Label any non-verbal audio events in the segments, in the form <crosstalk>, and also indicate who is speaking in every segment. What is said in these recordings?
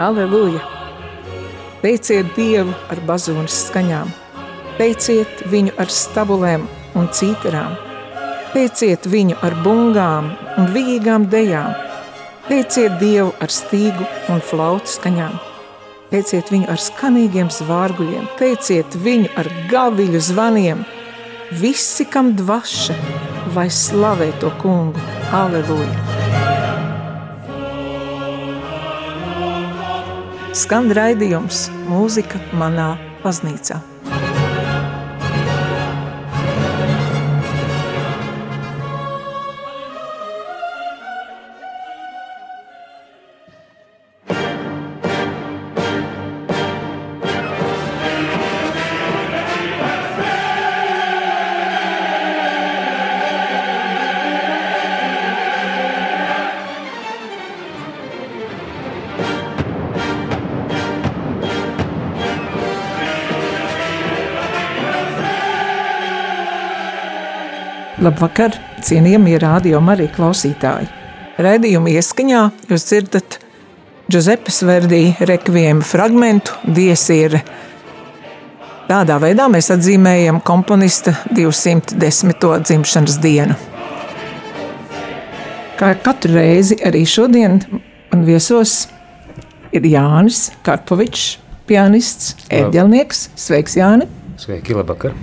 Speaker 1: Aleluja! Teiciet Dievu ar bazūnas skaņām, teiciet viņu ar stabulēm un cīterām, teiciet viņu ar bungām un vīgām dejām, teiciet Dievu ar stīgu un flautu skaņām, teiciet viņu ar skanīgiem zvārguļiem, teiciet viņu ar gaviļu zvaniem, visi, kam dvaša, lai slavē to kungu. Aleluja! Skan raidījums mūzika manā baznīcā. Labvakar, cienījamie rādījumi arī klausītāji. Raidījuma ieskaņā jūs dzirdat Giuseppes Verdī rekviema fragmentu Diesiere. Tādā veidā mēs atzīmējam komponista 210. dzimšanas dienu. Kā katru reizi arī šodien man viesos ir Jānis Karpovičs, pianists, ērģelnieks. Sveiks, Jāni!
Speaker 2: Sveiki, labvakar!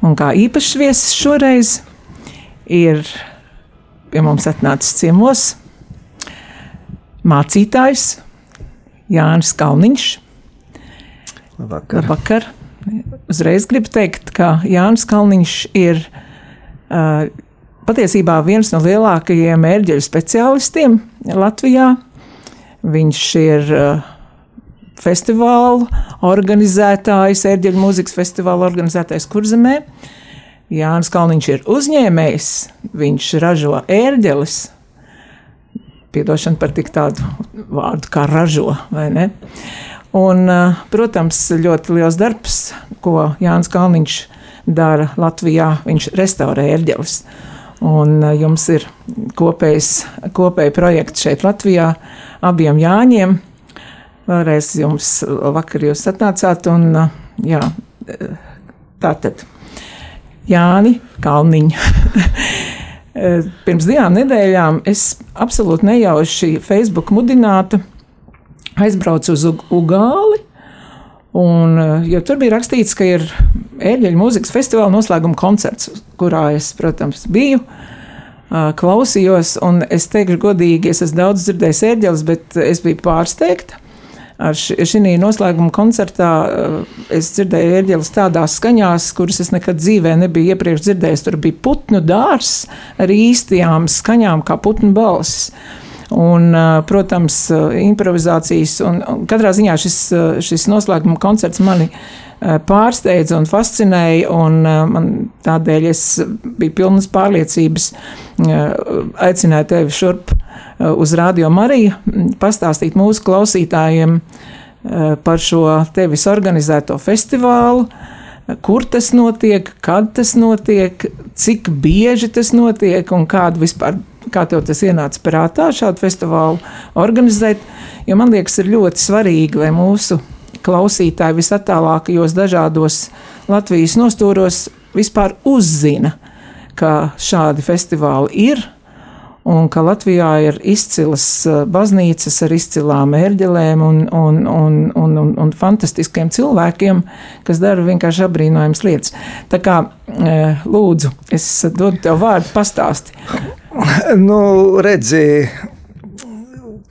Speaker 1: Un kā īpašs viesis šoreiz ir pie mums atnācis ciemos mācītājs Jānis Kalniņš.
Speaker 2: Labvakar.
Speaker 1: Labvakar. Uzreiz gribu teikt, ka Jānis Kalniņš ir uh, patiesībā viens no lielākajiem ērģeļu speciālistiem Latvijā. Viņš ir uh, festivālu organizētājs, ērģeļu mūzikas festivāla organizētājs Kurzemē. Uh, Jānis Kalniņš ir uzņēmējs, viņš ražo ērģeles. Piedošana par tik tādu vārdu kā ražo, vai ne? Un, protams, ļoti liels darbs, ko Jānis Kalniņš dara Latvijā. Viņš restaurē ērģeles. Un jums ir kopējs, kopēji projekts šeit Latvijā abiem Jāņiem. Vēlreiz jums vakar jūs atnācāt un jā, tā tad. Jāni Kalniņu. <laughs> Eh, pirms divām nedēļām es absolūti nejauši Facebook mudinātu aizbraucu uz Ugāli. Un, eh, jo tur bija rakstīts, ka ir ērģeļu mūzikas festivāla noslēguma koncerts, kurā es, protams, biju. Eh, klausījos, un es teikšu, godīgi, es esmu daudz dzirdējis ērģeles, bet es biju pārsteigta ar šī noslēguma koncertā eh, es dzirdēju ērģeles tādās skaņās, kuras es nekad dzīvē nebiju iepriekš dzirdējis. Tur bija putnu dārs ar īstajām skaņām, kā putnu balss. Un, eh, protams, eh, improvizācijas, un, katrā ziņā šis, šis noslēguma koncerts mani pārsteidza un fascinēja, un man tādēļ es biju pilnas pārliecības aicināt tevi šurp Eh, uz Radio Mariju, pastāstīt mūsu klausītājiem eh, par šo tevis organizēto festivālu, kur tas notiek, kad tas notiek, cik bieži tas notiek un kāda vispār. Kā tev tas ienāca prātā šādu festivālu organizēt? Jo man liekas, ir ļoti svarīgi, lai mūsu klausītāji visatālākajos dažādos Latvijas nostūros vispār uzzina, ka šādi festivāli ir un ka Latvijā ir izcilas eh, baznīcas ar izcilām ērģelēm un, un, un, un, un, un fantastiskiem cilvēkiem, kas dara vienkārši apbrīnojams lietas. Tā kā eh, lūdzu, es dodu tev vārdu pastāsti.
Speaker 3: Nu, redzi,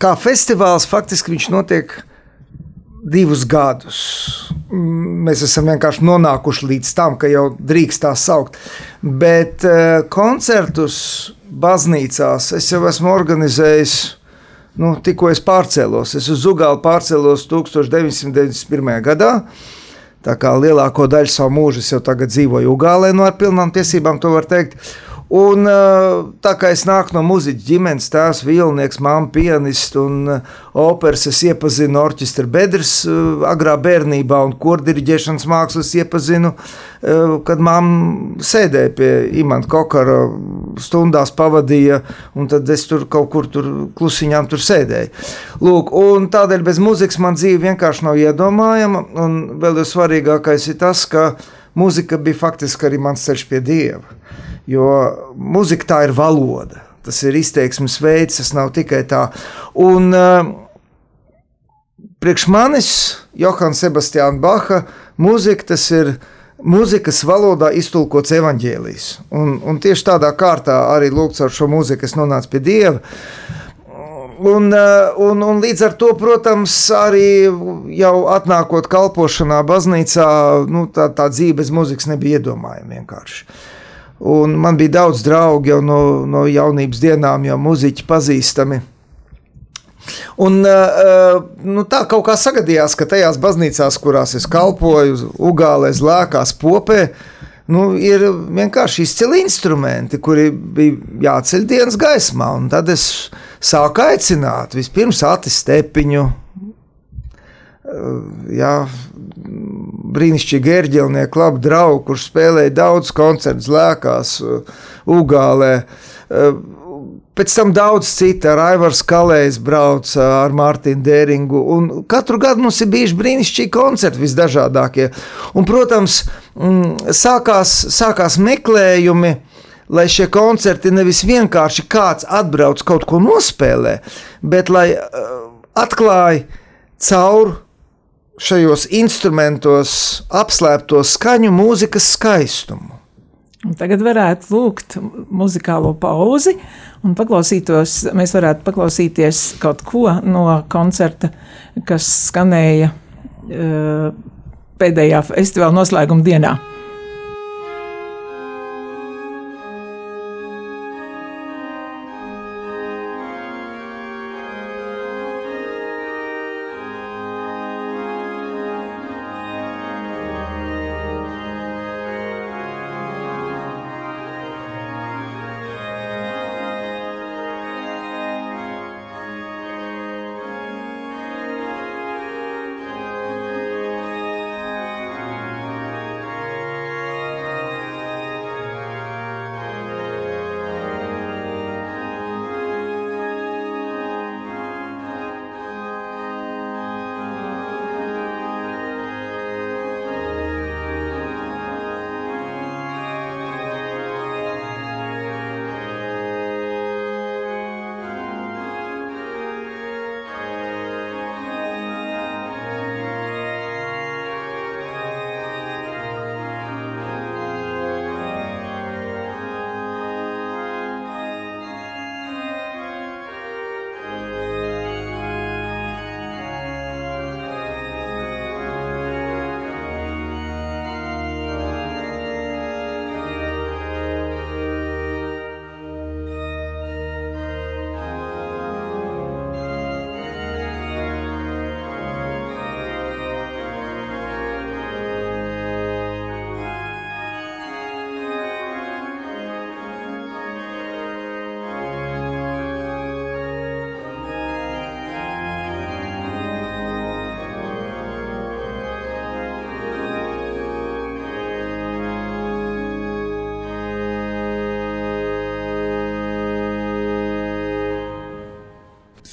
Speaker 3: kā festivāls faktiski viņš notiek divus gadus. Mēs esam vienkārši nonākuši līdz tam, ka jau drīkst tā saukt. Bet uh, koncertus baznīcās es jau esmu organizējis. Nu, tikko es pārcēlos, es uz Zugāli pārcēlos 1991. gadā. Tā kā lielāko daļu savu mūžu es jau tagad dzīvoju Ugālē, no nu, ar pilnām tiesībām to var teikt. Un, tā kā es nāku no muzeķa ģimenes, tēvs, vilnieks, māma, pianists un operas, es iepazinu orķestra bedres agrā bērnībā un kordiriģēšanas mākslas iepazinu, kad māma sēdēja pie imanta kokara stundās pavadīja, un tad es tur kaut kur tur klusiņām tur sēdēju. Lūk, un tādēļ bez muzikas man dzīve vienkārši nav iedomājama, un vēl jau svarīgākais ir tas, ka mūzika bija faktiski arī mans ceļš pie Dieva. Jo muzika tā ir valoda, tas ir izteiksmes veids, tas nav tikai tā. Un, uh, Priekš manis, Johans Sebastiāna Baha, mūzika tas ir mūzikas valodā iztulkots evaņģēlijs. Un, un tieši tādā kārtā arī lūgts ar šo mūziku, es nonācu pie Dieva. Un, un, un līdz ar to, protams, arī jau atnākot kalpošanā baznīcā, nu, tā, tā dzīve bez mūzikas nebija iedomājama vienkārši. Un man bija daudz draugu jau no, no jaunības dienām, jau muzeķi pazīstami. Un, nu, tā kaut kā sagadījās, ka tajās baznīcās, kurās es kalpoju, Ugālēs, Lēkās, Popē, nu, ir vienkārši izcili instrumenti, kuri bija jāceļ dienas gaismā. Tad es sāku aicināt vispirms Atistepiņu, jā, brīnišķīgi ērģelnieku, labi draugi, kurš spēlēja daudz koncertus, lēkās, Ugālē. Pēc tam daudz citu, ar Aivars Kalējs brauca ar Mārtiņu Dēringu, katru gadu mums ir bijuši brīnišķīgi koncerti visdažādākie. Un, protams, mm, sākās, sākās meklējumi, lai šie koncerti nevis vienkārši kāds atbrauc kaut ko nospēlē, bet lai atklāja caur šajos instrumentos apslēpto skaņu mūzikas skaistumu.
Speaker 1: Un tagad varētu lūgt muzikālo pauzi un paklausītos. Mēs varētu paklausīties kaut ko no koncerta, kas skanēja uh, pēdējā festivāla noslēguma dienā.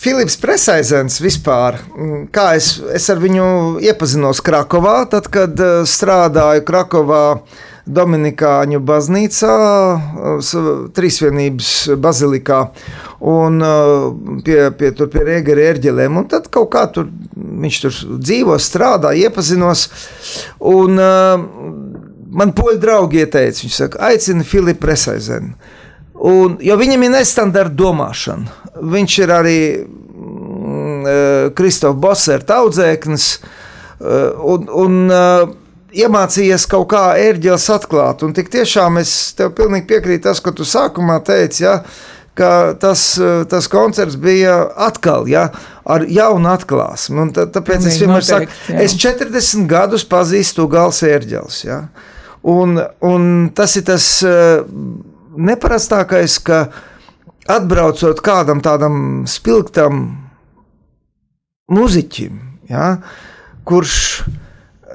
Speaker 3: Filips Presaizens vispār, mm, kā es, es ar viņu iepazinos Krakovā, tad, kad eh, strādāju Krakovā Dominikāņu baznīcā, Trīsvienības bazilikā un eh, pie, pie, tur pie Rēgera ērģelēm. Un tad kaut kā tur viņš tur dzīvo, strādā, iepazinos. Un man poļu draugi ieteica, viņš saka, aicina Filipu Presaizenu. Un, jo viņam ir nestandarta domāšana. Viņš ir arī eh, Kristofers Bosers audzēknis. Eh, un, un uh, iemācījies kaut kā ērģeles atklāt. Un tik tiešām es tev pilnīgi piekrītu tas, ko tu sākumā teici. Ja, ka tas, tas koncerts bija atkal ja, ar jaunu atklāsmu. Un tā, tāpēc Pilnīgi es vienmēr noteikti, saku, jā. es 40 gadus pazīstu gals ērģeles. Ja. Un, un tas ir tas neparastākais, ka atbraucot kādam tādam spilgtam muziķim, ja, kurš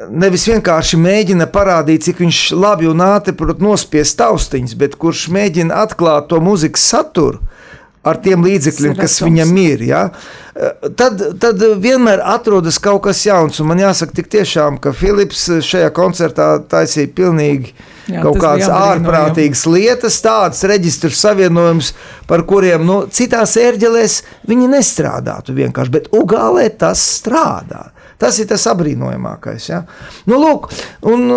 Speaker 3: nevis vienkārši mēģina parādīt, cik viņš labi un ātri prot nospiest taustiņas, bet kurš mēģina atklāt to mūzikas saturu ar tiem līdzekļiem, kas viņam ir. Ja? Tad, tad vienmēr atrodas kaut kas jauns. Man jāsaka, tik tiešām, ka Filips šajā koncertā taisīja pilnīgi Jā, kaut kādas ārprātīgas lietas, tādas reģistru savienojumus, par kuriem nu, citās ērģelēs viņi nestrādātu vienkārši, bet Ugālē tas strādā. Tas ir tas apbrīnojamākais. Ja? Nu, lūk, un,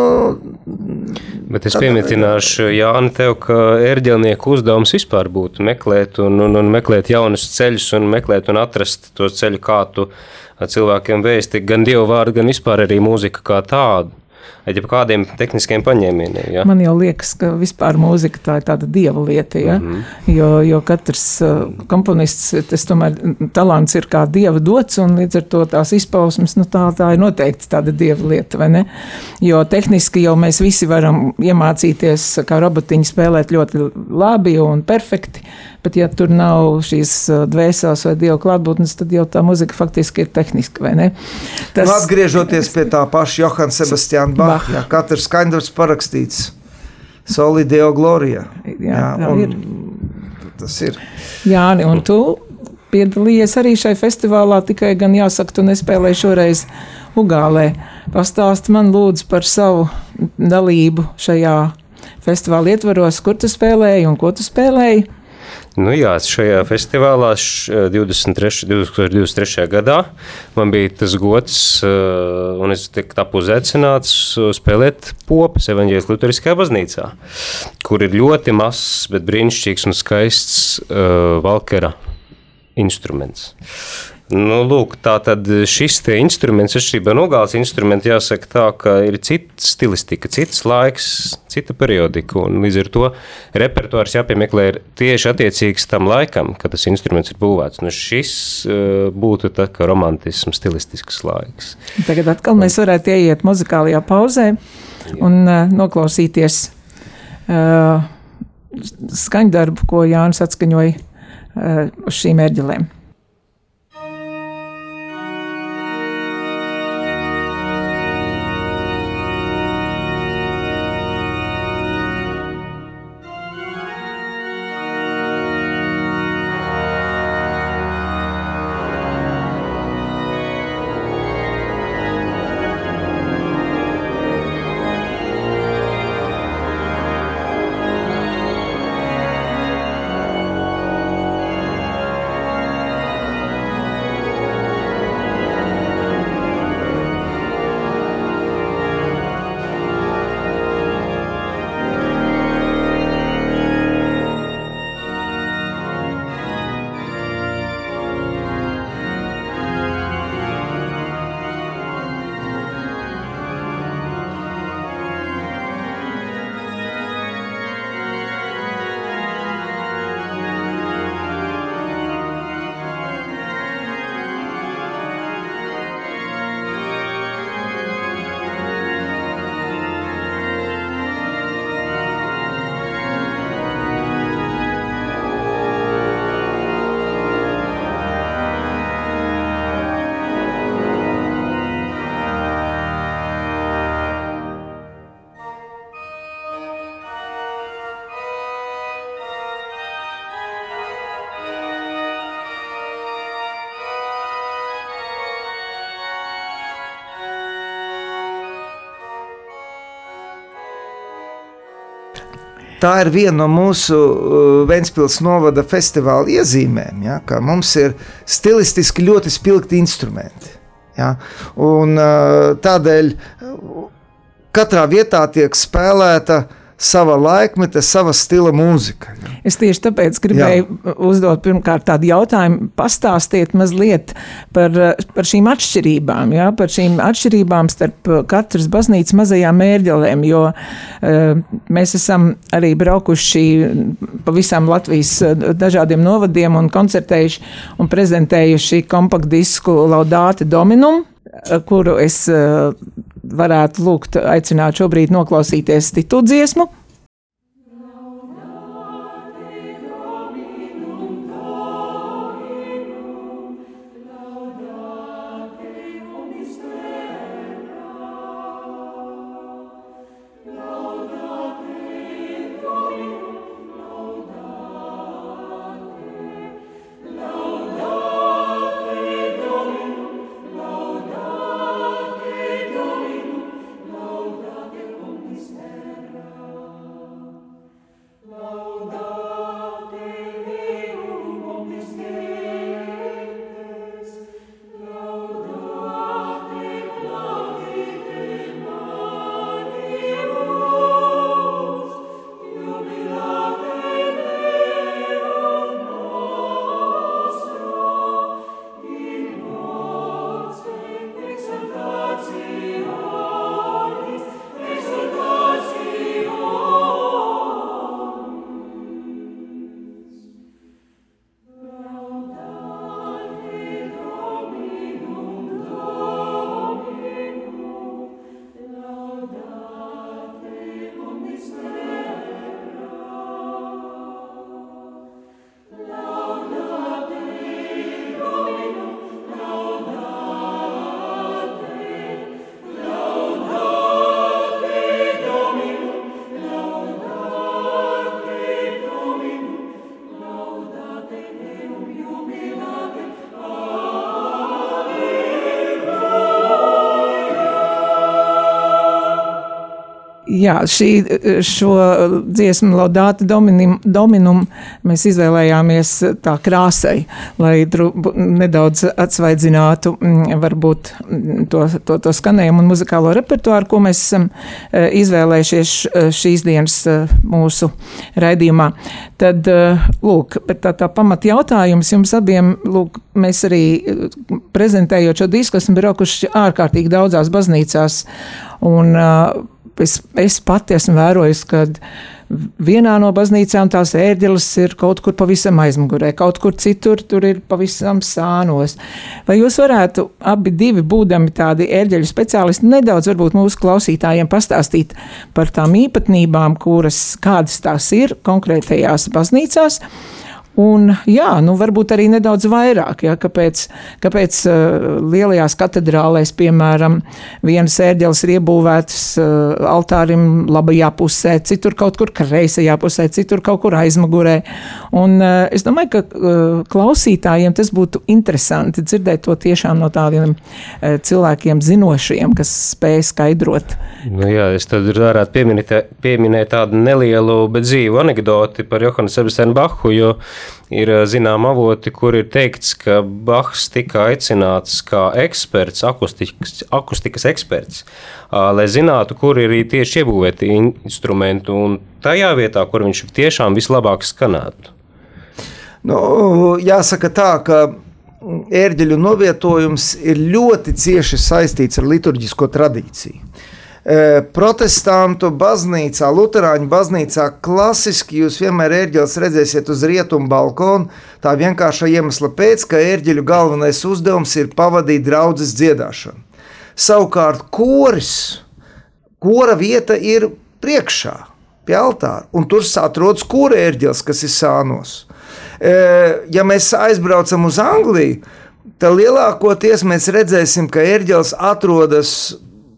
Speaker 2: Bet es piemetināšu, Jāni, tev, ka ērģelnieku uzdevums vispār būtu meklēt, un, un, un meklēt jaunus ceļus, un meklēt un atrast tos ceļus, kā tu cilvēkiem vēsti gan dievu vārdu, gan vispār arī mūziku kā tādu ar kādiem tehniskiem paņēmieniem. Ja?
Speaker 1: Man jau liekas, ka vispār mūzika tā ir tāda dieva lieta, ja? mm -hmm. jo, jo katrs uh, komponists, tas tomēr talants ir kā dieva dots, un līdz ar to tās izpausmes, nu tā, tā ir noteikti tāda dieva lieta, vai ne? Jo tehniski jau mēs visi varam iemācīties, kā robotiņi spēlēt ļoti labi un perfekti, Bet, ja tur nav šīs uh, dvēseles vai dieva klātbūtnes, tad jau tā muzika faktiski ir tehniska, ne?
Speaker 3: Tas... Nu, atgriežoties pie tā paša Johana Sebastiāna Bacha, ja katrs skaņdarbs parakstīts Solideo Gloria. Jā, jā, un, ir. tas ir.
Speaker 1: Jā, un tu piedalījies arī šai festivālā, tikai gan jāsaka, tu nespēlēji šoreiz Ugālē. Pastāst man lūdzu par savu dalību šajā festivāla ietvaros, kur tu spēlēji un ko tu spēlēji.
Speaker 2: Nu, jā, šajā festivālā 23, 2023. gadā man bija tas gods, eh, un es tiku uzaicināts spēlēt popes evaņģēlijas Lutheriskajā baznīcā, kur ir ļoti mazs, bet brīnišķīgs un skaists uh, Valkera instruments. Nu, lūk, tā tad šis instruments, atšķirībā no gāles instrumenta, jāsaka tā, ka ir cita stilistika, cits laiks, cita periodika, līdz ar to repertuārs jāpiemeklē tieši attiecīgs tam laikam, kad tas instruments ir būvēts. Nu, šis uh, būtu tā romantisms, stilistisks laiks.
Speaker 1: Tagad atkal mēs varētu ieiet muzikālajā pauzē un uh, noklausīties uh, skaņdarbu, ko Jānis atskaņoja uh, uz šīm ērģelēm.
Speaker 3: Tā ir viena no mūsu uh, Vēncpils novada festivāla iezīmēm, ja, ka mums ir stilistiski ļoti spilgti instrumenti. Ja, un, uh, tādēļ katrā vietā tiek spēlēta uh, sava laikmeta, sava stila mūzika. Ja.
Speaker 1: Es tieši tāpēc gribēju Jā. uzdot pirmkārt tādu jautājumu, pastāstiet mazliet par, par šīm atšķirībām, ja, par šīm atšķirībām starp katras baznīcas mazajām mērģelēm, jo uh, mēs esam arī braukuši pa visām Latvijas dažādiem novadiem un koncertējuši un prezentējuši kompaktdisku Laudāte Dominum, kuru es varētu lūgt, aicināt šobrīd noklausīties titu dziesmu. Jā, šī, šo dziesmu Laudāta dominum, dominum mēs izvēlējāmies tā krāsai, lai dru, nedaudz atsvaidzinātu mm, varbūt mm, to, to, to skanējumu un muzikālo repertuāru, ko mēs esam e, izvēlējušies šīs dienas mūsu raidījumā. Tad, lūk, tā, tā pamat jautājums jums abiem, lūk, mēs arī prezentējot šo disku esam braukuši ārkārtīgi daudzās baznīcās un uh, es, es pati esmu vērojis, ka vienā no baznīcām tās ērģeles ir kaut kur pavisam aizmugurē, kaut kur citur tur ir pavisam sānos. Vai jūs varētu abi divi būdami tādi ērģeļu speciālisti nedaudz varbūt mūsu klausītājiem pastāstīt par tām īpatnībām, kuras kādas tās ir konkrētajās baznīcās? Un, jā, nu, varbūt arī nedaudz vairāk. Ja, kāpēc kāpēc uh, lielajās katedrālēs, piemēram, vienas ērģeles ir iebūvētas uh, altārim labajā pusē, citur kaut kur kreisajā pusē, citur kaut kur aizmugurē. Un, uh, es domāju, ka uh, klausītājiem tas būtu interesanti dzirdēt to tiešām no tādiem uh, cilvēkiem zinošiem, kas spēj skaidrot.
Speaker 2: Nu, jā, es tad varētu pieminēt, pieminēt tādu nelielu, bet dzīvu anekdoti par Johanu Sebastianu Bahu, jo ir zinām avoti, kur ir teikts, ka Bahs tika aicināts kā eksperts, akustikas, akustikas eksperts, lai zinātu, kur ir tieši iebūvēti instrumenti un tajā vietā, kur viņš tiešām vislabāk skanētu.
Speaker 3: Nu, jāsaka tā, ka ērģeļu novietojums ir ļoti cieši saistīts ar liturģisko tradīciju. Protestantu baznīcā, Lutāņu baznīcā, klasiski jūs vienmēr ērģeles redzēsiet uz rietumu balkonu. Tā vienkārša iemesla pēc, ka ērģeļu galvenais uzdevums ir pavadīt draudzes dziedāšanu. Savukārt, koris, kora vieta ir priekšā, pie altāra, un tur atrodas kura ērģeles, kas ir sānos. Ja mēs aizbraucam uz Angliju, tad lielākoties mēs redzēsim, ka ērģeles atrodas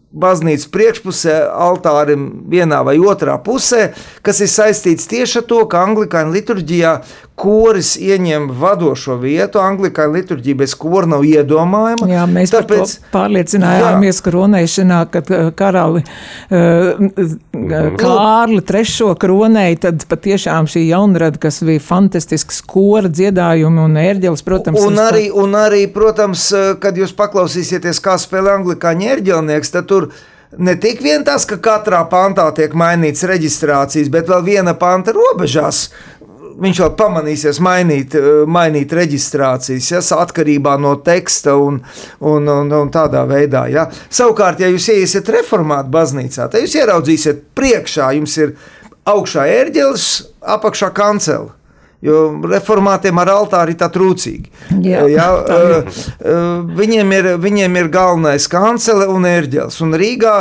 Speaker 3: baznīcas priekšpusē, altārim vienā vai otrā pusē, kas ir saistīts tieši ar to, ka anglikāņu liturģijā koris ieņem vadošo vietu. Anglikāņu liturģija bez kora nav iedomājama.
Speaker 1: Jā, mēs tāpēc pārliecinājāmies kronēšanā, kad uh, karali uh, Kārli trešo kronēja, tad patiešām šī jaunrada, kas bija fantastisks kora dziedājumi un ērģeles, protams.
Speaker 3: Un arī, un arī, protams, uh, kad jūs paklausīsieties, kā spēlē anglikāņu ērģelnieks, tad tur ne tik vien tas, ka katrā pantā tiek mainīts reģistrācijas, bet vēl viena panta robežās viņš vēl pamanīsies mainīt, eh, mainīt reģistrācijas, ja, atkarībā no teksta un, un, un, un tādā veidā. Ja. Savukārt, ja jūs iesiet reformātu baznīcā, tad jūs ieraudzīsiet priekšā, jums ir augšā ērģeles, apakšā kancela. Jo reformātiem ar altāri ir tā trūcīgi. Jā, jā, tā uh, uh, viņiem, ir, viņiem ir galvenais kancele un ērģeles. Un Rīgā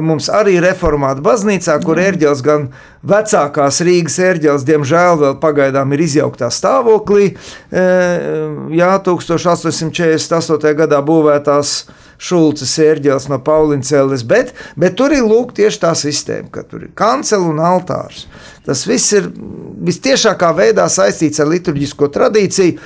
Speaker 3: mums arī reformāta baznīcā, kur ērģeles gan vecākās Rīgas ērģeles, diemžēl, vēl pagaidām ir izjauktā stāvoklī. Jā, 1848. gadā būvētās Šulces ērģeles no Paulīnas cēlis, bet, bet tur ir lūk tieši tā sistēma, ka tur ir kancela un altārs. Tas viss ir vistiešākā veidā saistīts ar liturģisko tradīciju,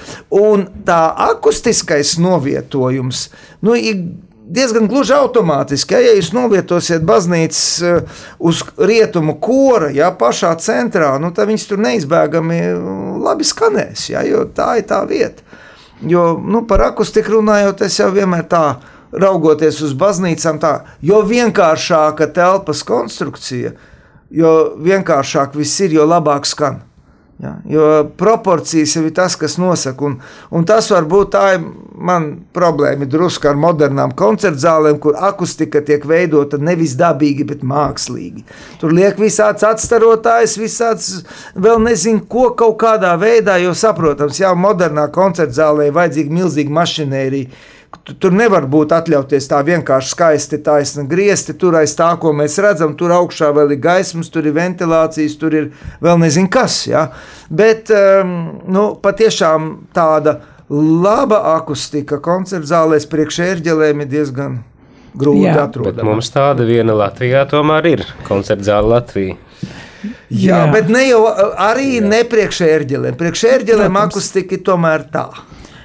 Speaker 3: un tā akustiskais novietojums nu, ir diezgan gluži automātiski. Ja, ja jūs novietosiet baznīcas eh, uz rietumu kora, ja pašā centrā, nu, tad viņas tur neizbēgami labi skanēs, ja, jo tā ir tā vieta. Jo nu, par akustiku runājot, es jau vienmēr tā raugoties uz baznīcām, tā, jo vienkāršāka telpas konstrukcija, jo vienkāršāk viss ir, jo labāk skan. Ja, jo proporcijas jau ir tas, kas nosaka. Un, un tas var būt tā, man problēma ir drusku ar modernām koncertu zālēm, kur akustika tiek veidota nevis dabīgi, bet mākslīgi. Tur liek visāds atstarotājs, visāds vēl nezinu, ko kaut kādā veidā, jo saprotams, jau modernā koncertu zālē ir vajadzīga milzīga mašinērija Tur nevar būt atļauties tā vienkārši skaisti taisna griezti. Tur aiz tā, ko mēs redzam, tur augšā vēl ir gaismas, tur ir ventilācijas, tur ir vēl nezinu kas. Ja? Bet um, nu, patiešām tāda laba akustika koncerta zālēs priekšērģelēm ir diezgan grūti atrodama.
Speaker 2: Mums tāda viena Latvijā tomēr ir koncerta zāle Latvijā.
Speaker 3: Jā, Jā, bet ne jau arī Jā. ne priekšērģelēm. Priekšērģelēm akustika ir tomēr tā.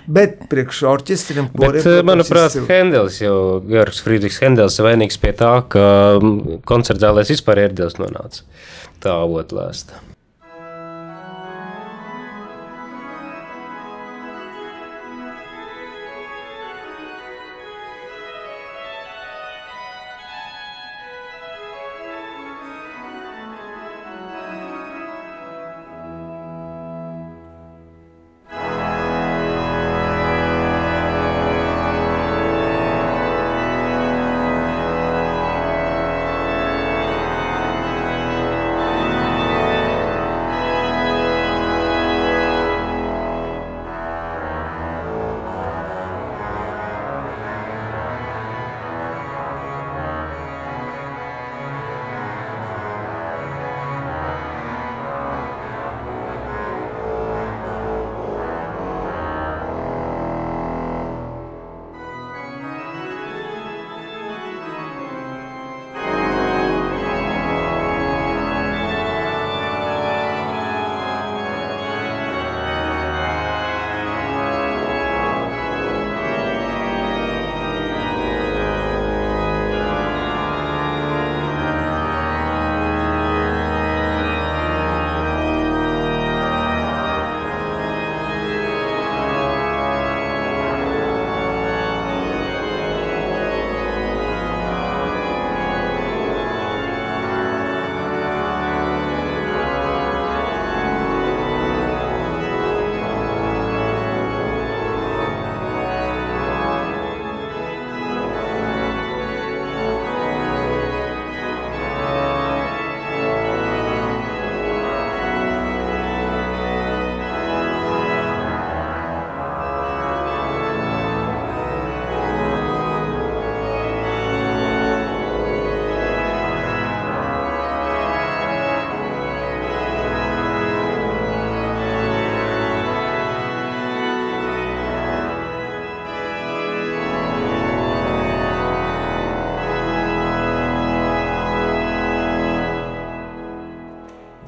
Speaker 3: Bet priekš orķestriem,
Speaker 2: Bet, manuprāt, Hendels jau, Georgs Friedrichs Hendels ir vainīgs pie tā, ka koncertzālēs vispār ērģeles nonāca. Tā avotlēsta.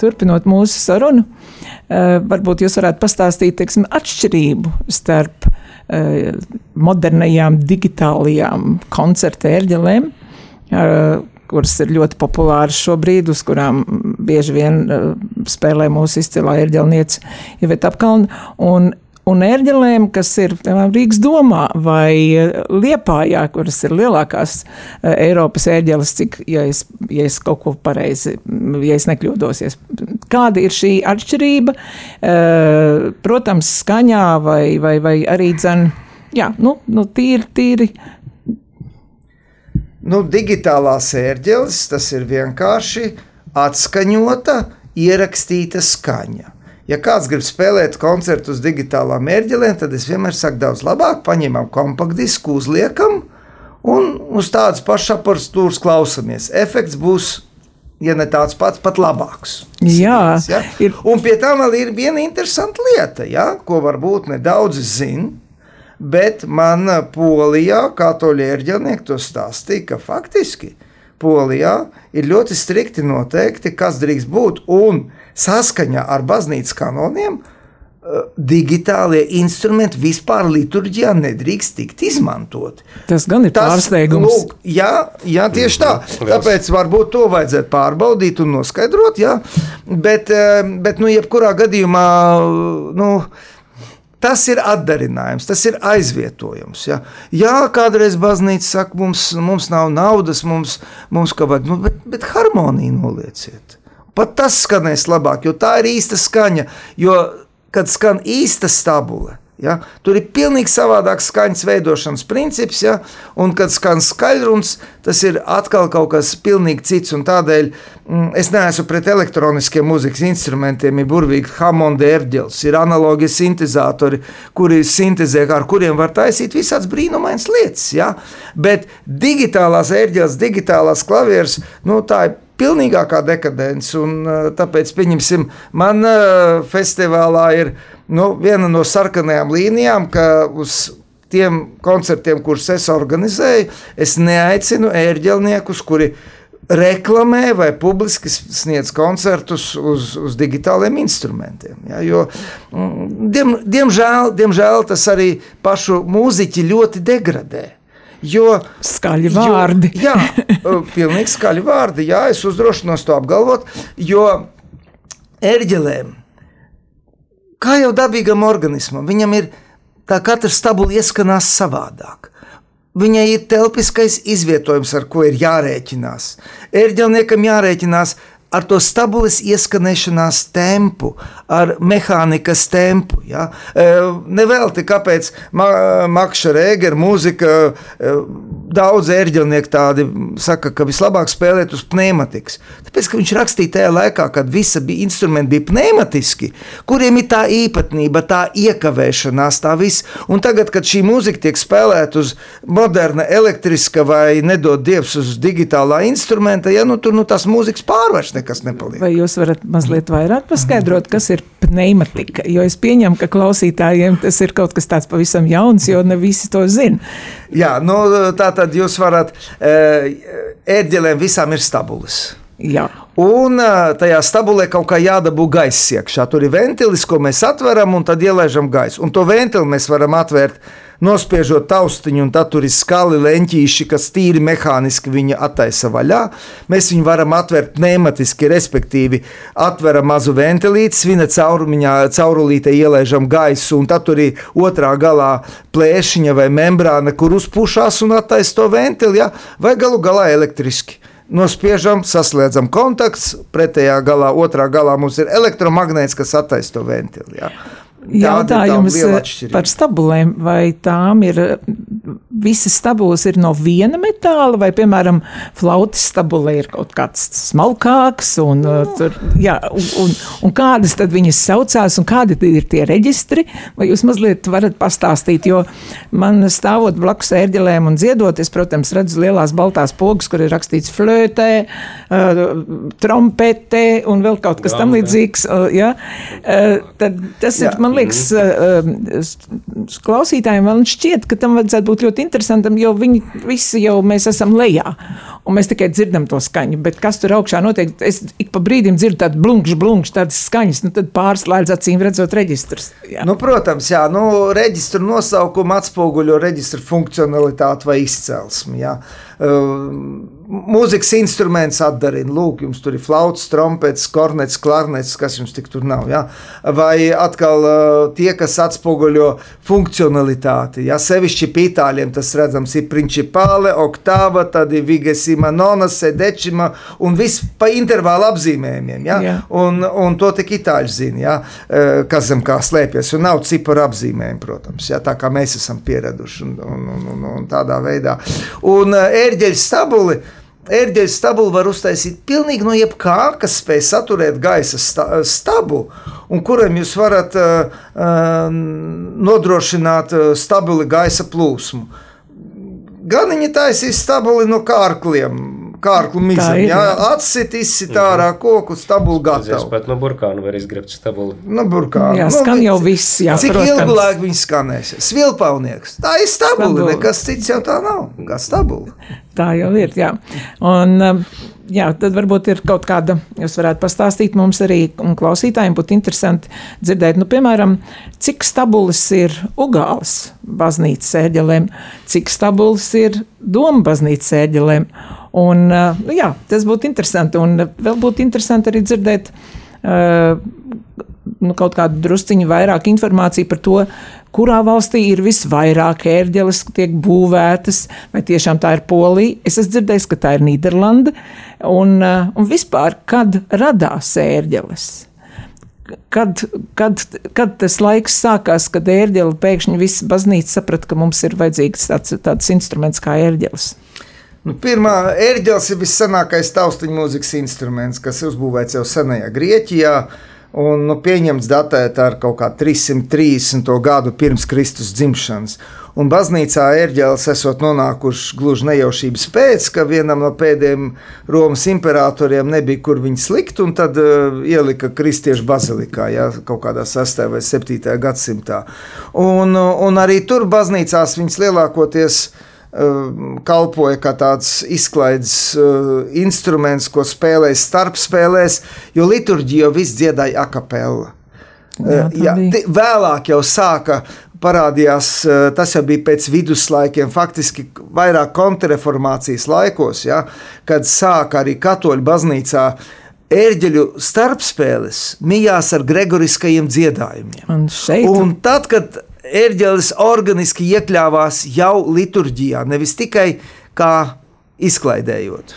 Speaker 1: Turpinot mūsu sarunu, eh, varbūt jūs varētu pastāstīt teiksim, atšķirību starp eh, modernajām digitālajām koncerta ērģelēm, eh, kuras ir ļoti populāras šobrīd, uz kurām bieži vien spēlē mūsu izcilā ērģelniece Iveta Apkalna, un un ērģelēm, kas ir piemēram, Rīgas domā vai eh, Liepājā, kuras ir lielākās eh, Eiropas ērģeles, cik, ja es, ja es kaut ko pareizi, ja es nekļūdosies. Kāda ir šī atšķirība? Eh, protams, skaņā vai, vai, vai arī dzen, jā, nu, nu tīri, tīri.
Speaker 3: Nu, digitālās ērģeles, tas ir vienkārši atskaņota, ierakstīta skaņa. Ja kāds grib spēlēt koncertu uz digitālām mērķelēm, tad es vienmēr saku, daudz labāk, paņemam kompaktdisku, uzliekam un uz tādas pašas apatūras klausamies. Efekts būs ja ne tāds pats, pat labāks.
Speaker 1: Jā,
Speaker 3: ja? ir. Un pie tā vēl ir viena interesanta lieta, ja? ko varbūt nedaudz zina. Bet man Polijā, kā to ģērģelnieki to stāstīja, ka faktiski Polijā ir ļoti strikti noteikti, kas drīkst būt. Un saskaņā ar baznīcas kanoniem eh, digitālie instrumenti vispār liturģijā nedrīkst tikt izmantoti.
Speaker 1: Tas gan ir Tas, pārsteigums. Lūk,
Speaker 3: jā, jā, tieši tā. Tāpēc varbūt to vajadzētu pārbaudīt un noskaidrot. Jā. Bet, eh, bet nu, jebkurā gadījumā. Nu, Tas ir atdarinājums, tas ir aizvietojums. Ja? Jā, kādreiz baznīca saka, mums, mums nav naudas, mums, mums kā vajag, nu, bet, bet harmoniju nolieciet. Pat tas skanēs labāk, jo tā ir īsta skaņa. Jo, kad skan īsta stabule, ja, tur ir pilnīgi savādāks skaņas veidošanas princips, ja, un kad skan skaļruns, tas ir atkal kaut kas pilnīgi cits. Tādēļ mm, es neesmu pret elektroniskiem mūzikas instrumentiem, ir burvīgi Hamonda ērģeles, ir analogie sintezatori, kuri sintezē, ar kuriem var taisīt visādas brīnumainas lietas. Ja. Bet digitālās ērģeles, digitālās klavieres, nu, tā ir pilnīgākā dekadence. Un, tāpēc, pieņemsim, man festivālā ir nu, viena no sarkanajām līnijām, ka uz tiem koncertiem, kurus es organizēju, es neaicinu ērģelniekus, kuri reklamē vai publiski sniedz koncertus uz, uz digitāliem instrumentiem. Ja, jo, mm, diem, diemžēl, diemžēl tas arī pašu mūziķi ļoti degradē. Jo,
Speaker 1: skaļi vārdi.
Speaker 3: Jo, <laughs> jā, pilnīgi skaļi vārdi. Jā, es uzdrošinos to apgalvot, jo ērģelēm, kā jau dabīgam organismam, viņam ir tā katra stabula ieskanās savādāk. Viņai ir telpiskais izvietojums, ar ko ir jārēķinās. Ērģelniekam jārēķinās ar to stabulas ieskanēšanās tempu, ar mehānikas tempu. Ja? E, nevelti, kāpēc Makša Rēgera mūzika, e, daudz ērģelnieku tādi saka, ka vislabāk spēlēt uz pneimatikas. Tāpēc, ka viņš rakstīja tajā laikā, kad visi bija instrumenti bija pneimatiski, kuriem ir tā īpatnība, tā iekavēšanās, tā viss. Un tagad, kad šī mūzika tiek spēlēta uz moderna, elektriska vai nedod dievs uz digitālā instrumenta, ja nu tur nu, tās mūzikas pārvērš nekas nepaliek.
Speaker 1: Vai jūs varat mazliet vairāk paskaidrot, kas ir pneimatika? Jo es pieņemu, ka klausītājiem tas ir kaut kas tāds pavisam jauns, jo ne visi to zina.
Speaker 3: Jā, nu, tā tad jūs varat, ērģelēm visām ir stabulas.
Speaker 1: Jā.
Speaker 3: Un tajā stabulē kaut kā jādabū gaisa iekšā. Tur ir ventilis, ko mēs atveram un tad ielaižam gaisu. Un to ventili mēs varam atvērt nospiežot taustiņu, un tad tur ir skali leņķīši, kas tīri mehāniski viņa attaisa vaļā. Mēs viņu varam atvērt pneimatiski, respektīvi atveram mazu ventilīti, svina caurumiņā, caurulītē ielaižam gaisu, un tad tur ir otrā galā plēšiņa vai membrāna, kur uzpušās un attaisa to ventili, ja? vai galu galā elektriski nospiežam, saslēdzam kontakts, pretējā galā, otrā galā mums ir elektromagnēts, kas attaisa to ventili. Ja?
Speaker 1: Jautājums par stabulēm, vai tām ir visas stabulas ir no viena metāla, vai, piemēram, flautas stabulē ir kaut kāds smalkāks, un, uh, tur, jā, un, un, un kādas tad viņas saucās, un kādi ir tie reģistri, vai jūs mazliet varat pastāstīt, jo man stāvot blakus ērģelēm un dziedot, es, protams, redzu lielās baltās pogas, kur ir rakstīts flötē, uh, trompetē un vēl kaut kas tam līdzīgs, uh, jā, uh, tad tas jā. ir, man liekas, uh, klausītājiem man šķiet, ka tam vajadzētu būt ļoti interesantam, jo viņi visi jau mēs esam lejā. Un mēs tikai dzirdam to skaņu, bet kas tur augšā notiek? Es ik pa brīdim dzirdu tādu blunkšu, blunkšu, tādas skaņas, nu tad pārslēdz acīm redzot reģistrus.
Speaker 3: Jā. Nu, protams, jā, nu, reģistru nosaukumu atspoguļo reģistru funkcionalitāti vai izcelsmi. Jā. Uh, mūzikas instruments atdarina. Lūk, jums tur ir flauts, trompets, kornets, klarnets, kas jums tik tur nav. Ja? Vai atkal uh, tie, kas atspoguļo funkcionalitāti. Ja? Sevišķi pītāļiem tas redzams ir principāle, oktāva, tad ir vigesima, nona, sedečima un viss pa intervālu apzīmējumiem. Ja? Jā. Un, un to tik itāļi zina, ja? kas zem kā slēpjas. Un nav ciparu apzīmējumi, protams, ja? tā kā mēs esam pieraduši un, un, un, un, un tādā veidā. Un ērģeļu stabuli. Ērģeļu stabulu var uztaisīt pilnīgi no jebkā, kas spēj saturēt gaisa stabu, un kuram jūs varat uh, uh, nodrošināt stabili gaisa plūsmu. Gan viņi taisīs stabili no kārkliem, kārklu mizam. Jā, atsit, izsit ārā koku, stabulu gatavu.
Speaker 2: Pat no burkānu var izgrebt stabulu.
Speaker 3: No burkānu.
Speaker 1: Jā, skan nu, jau viss. Jā,
Speaker 3: cik protams. ilgu laiku viņi skanēs? Svilpaunieks. Tā ir stabula, stabula. nekas cits jau tā nav. Kā stabula.
Speaker 1: Tā jau ir, jā. Un, um, jā, tad varbūt ir kaut kāda, jūs varētu pastāstīt mums arī, un klausītājiem būtu interesanti dzirdēt, nu, piemēram, cik stabulas ir Ugāles baznīcas ēģelēm, cik stabulas ir Doma baznīcas ēģelēm. Un, nu, jā, tas būtu interesanti. Un vēl būtu interesanti arī dzirdēt uh, nu, kaut kādu drusciņu vairāk informāciju par to, kurā valstī ir visvairāk ērģeles, tiek būvētas, vai tiešām tā ir Polija. Es esmu dzirdējis, ka tā ir Nīderlanda. Un, uh, un vispār, kad radās ērģeles? Kad, kad, kad tas laiks sākās, kad ērģeli pēkšņi visa baznīca saprata, ka mums ir vajadzīgs tāds, tāds instruments kā ērģeles?
Speaker 3: Nu, pirmā ērģeles ir vissenākais taustiņu mūzikas instruments, kas uzbūvēts jau senajā Grieķijā. Un nu, pieņemts datēt ar kaut kā 330. gadu pirms Kristus dzimšanas. Un baznīcā ērģeles esot nonākuši gluži nejaušības pēc, ka vienam no pēdējiem Romas imperatoriem nebija kur viņu slikt, un tad uh, ielika kristiešu bazilikā, ja, kaut kādā 6. vai 7. gadsimtā. Un, un arī tur baznīcās viņas lielākoties uh, kalpoja kā tāds izklaides uh, instruments, ko spēlēja starpspēlēs, jo liturģija jau viss dziedāja akapella. Jā, jā, vēlāk jau sāka parādījās, tas jau bija pēc viduslaikiem, faktiski vairāk kontrreformācijas laikos, ja, kad sāka arī katoļu baznīcā ērģeļu starpspēles mijās ar gregoriskajiem dziedājumiem. Un, šeit... Un tad, kad ērģelis organiski iekļāvās jau liturģijā, nevis tikai kā izklaidējot.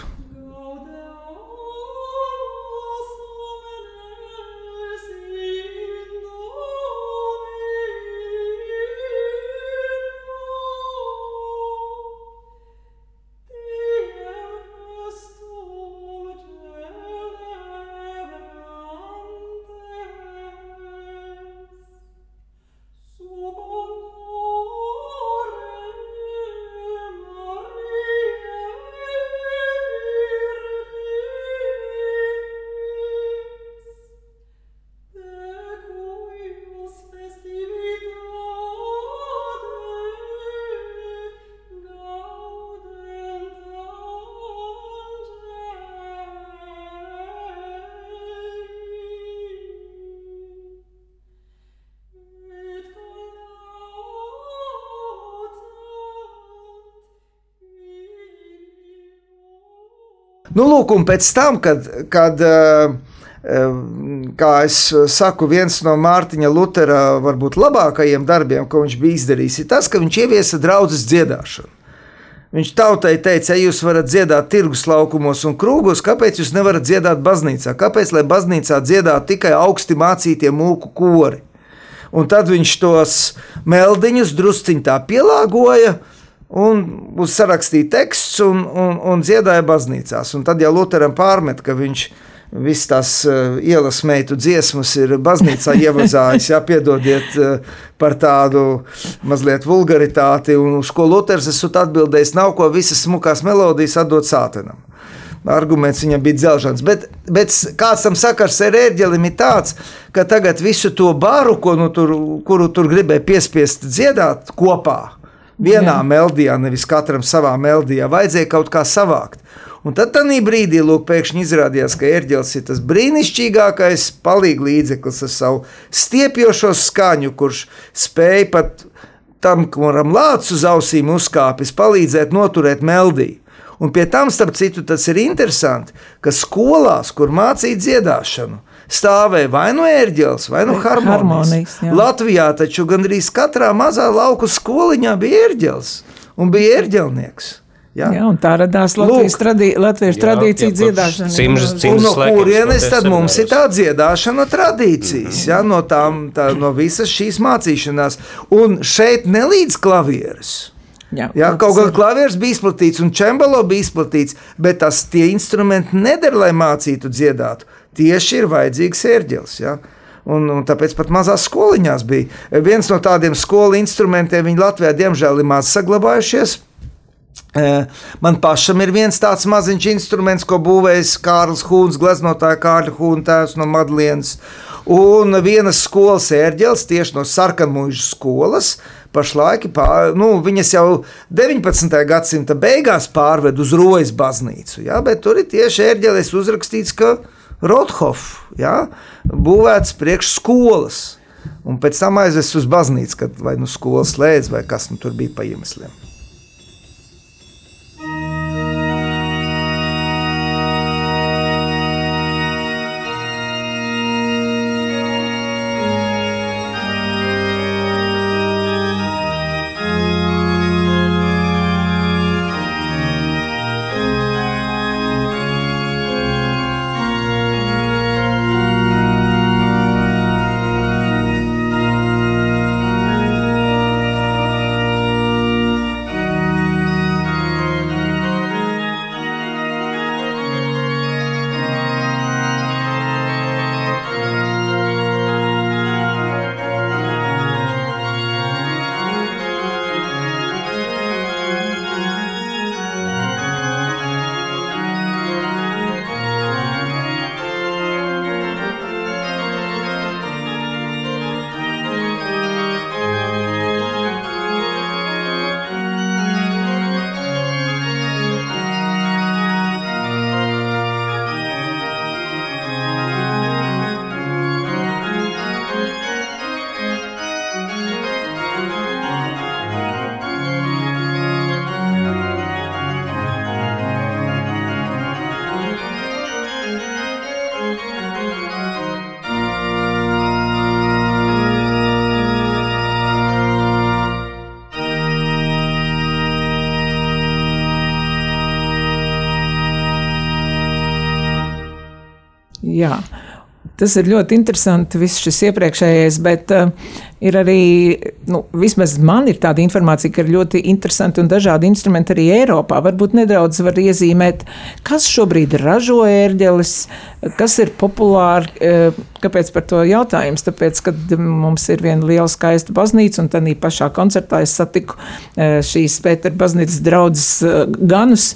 Speaker 3: Nu, lūk, un pēc tam, kad, kad eh, eh, kā es saku, viens no Mārtiņa Lutera varbūt labākajiem darbiem, ko viņš bija izdarījis, ir tas, ka viņš ieviesa draudzes dziedāšanu. Viņš tautai teica, ja jūs varat dziedāt tirgus laukumos un krūgos, kāpēc jūs nevarat dziedāt baznīcā? Kāpēc, lai baznīcā dziedātu tikai augsti mācītie mūku kori? Un tad viņš tos meldiņus drusciņā pielāgoja, uh, un sarakstīja teksts un, un, un dziedāja baznīcās. Un tad jau Lutheram pārmet, ka viņš visas tās uh, ielas meitu dziesmas ir baznīcā <laughs> ievazājis, jā, piedodiet uh, par tādu mazliet vulgaritāti, un uz ko Luters esot atbildējis, nav ko visas smukās melodijas atdot sātenam. Arguments viņam bija dzelžans, bet, bet kāds tam sakars ar ērģelim ir tāds, ka tagad visu to baru, ko, nu, tur, kuru tur gribēja piespiest dziedāt kopā, vienā Jā. meldijā, nevis katram savā meldijā. Vajadzēja kaut kā savākt. Un tad tajā brīdī lūk, pēkšņi izrādījās, ka ērģelis ir tas brīnišķīgākais palīdzības līdzeklis ar savu stiepjošo skaņu, kurš spēj pat tam, kuram lācis uz ausīm uzkāpis, palīdzēt noturēt meldiju. Un pie tam, starp citu, tas ir interesanti, ka skolās, kur mācīja dziedāšanu, stāvēja vai nu ērģelis, vai nu harmonijas. harmonijas jā. Latvijā taču gandrīz katrā mazā lauku skoliņā bija ērģelis un bija ērģelnieks.
Speaker 1: Jā. jā, un tā radās Latvijas tradī, latviešu jā, tradīcija dziedāšana.
Speaker 3: Simts, simts no kurienes tad mums ir tā dziedāšana tradīcijas, jā, no, tām, tā, no visas šīs mācīšanās. Un šeit nelīdz klavieres. Jā, jā, kaut kā klavieris bija izplatīts un čembalo bija izplatīts, bet tas tie instrumenti neder, lai mācītu dziedāt tieši ir vajadzīgs ērģelis. Ja? Un, un tāpēc pat mazās skoliņās bija viens no tādiem skolu instrumentiem, viņi Latvijā diemžēl ir maz saglabājušies. Man pašam ir viens tāds maziņš instruments, ko būvējis Kārlis Hūns, gleznotāja Kārļa Hūna tēvs no Madlienas. Un vienas skolas ērģelis tieši no sarkanmužu skolas. Pašlaik pār, nu, viņas jau 19. gadsimta beigās pārved uz Rojas baznīcu. Ja? Bet tur ir tieši ērģelis uzrakstīts, ka viņa Rothoff, ja, būvēts priekš skolas. Un pēc tam aizvest uz baznīcu, kad vai nu skolas slēdz, vai kas nu tur bija pa iemesliem.
Speaker 1: Jā. Tas ir ļoti interesanti, viss šis iepriekšējais, bet uh, ir arī, nu, vismaz man ir tāda informācija, ka ir ļoti interesanti un dažādi instrumenti arī Eiropā. Varbūt nedaudz var iezīmēt, kas šobrīd ražo ērģeles, kas ir populāri. Uh, kāpēc par to jautājums? Tāpēc, kad mums ir viena liela skaista baznīca, un tādā pašā koncertā es satiku uh, šīs Pētera baznīcas draudzes uh, ganus.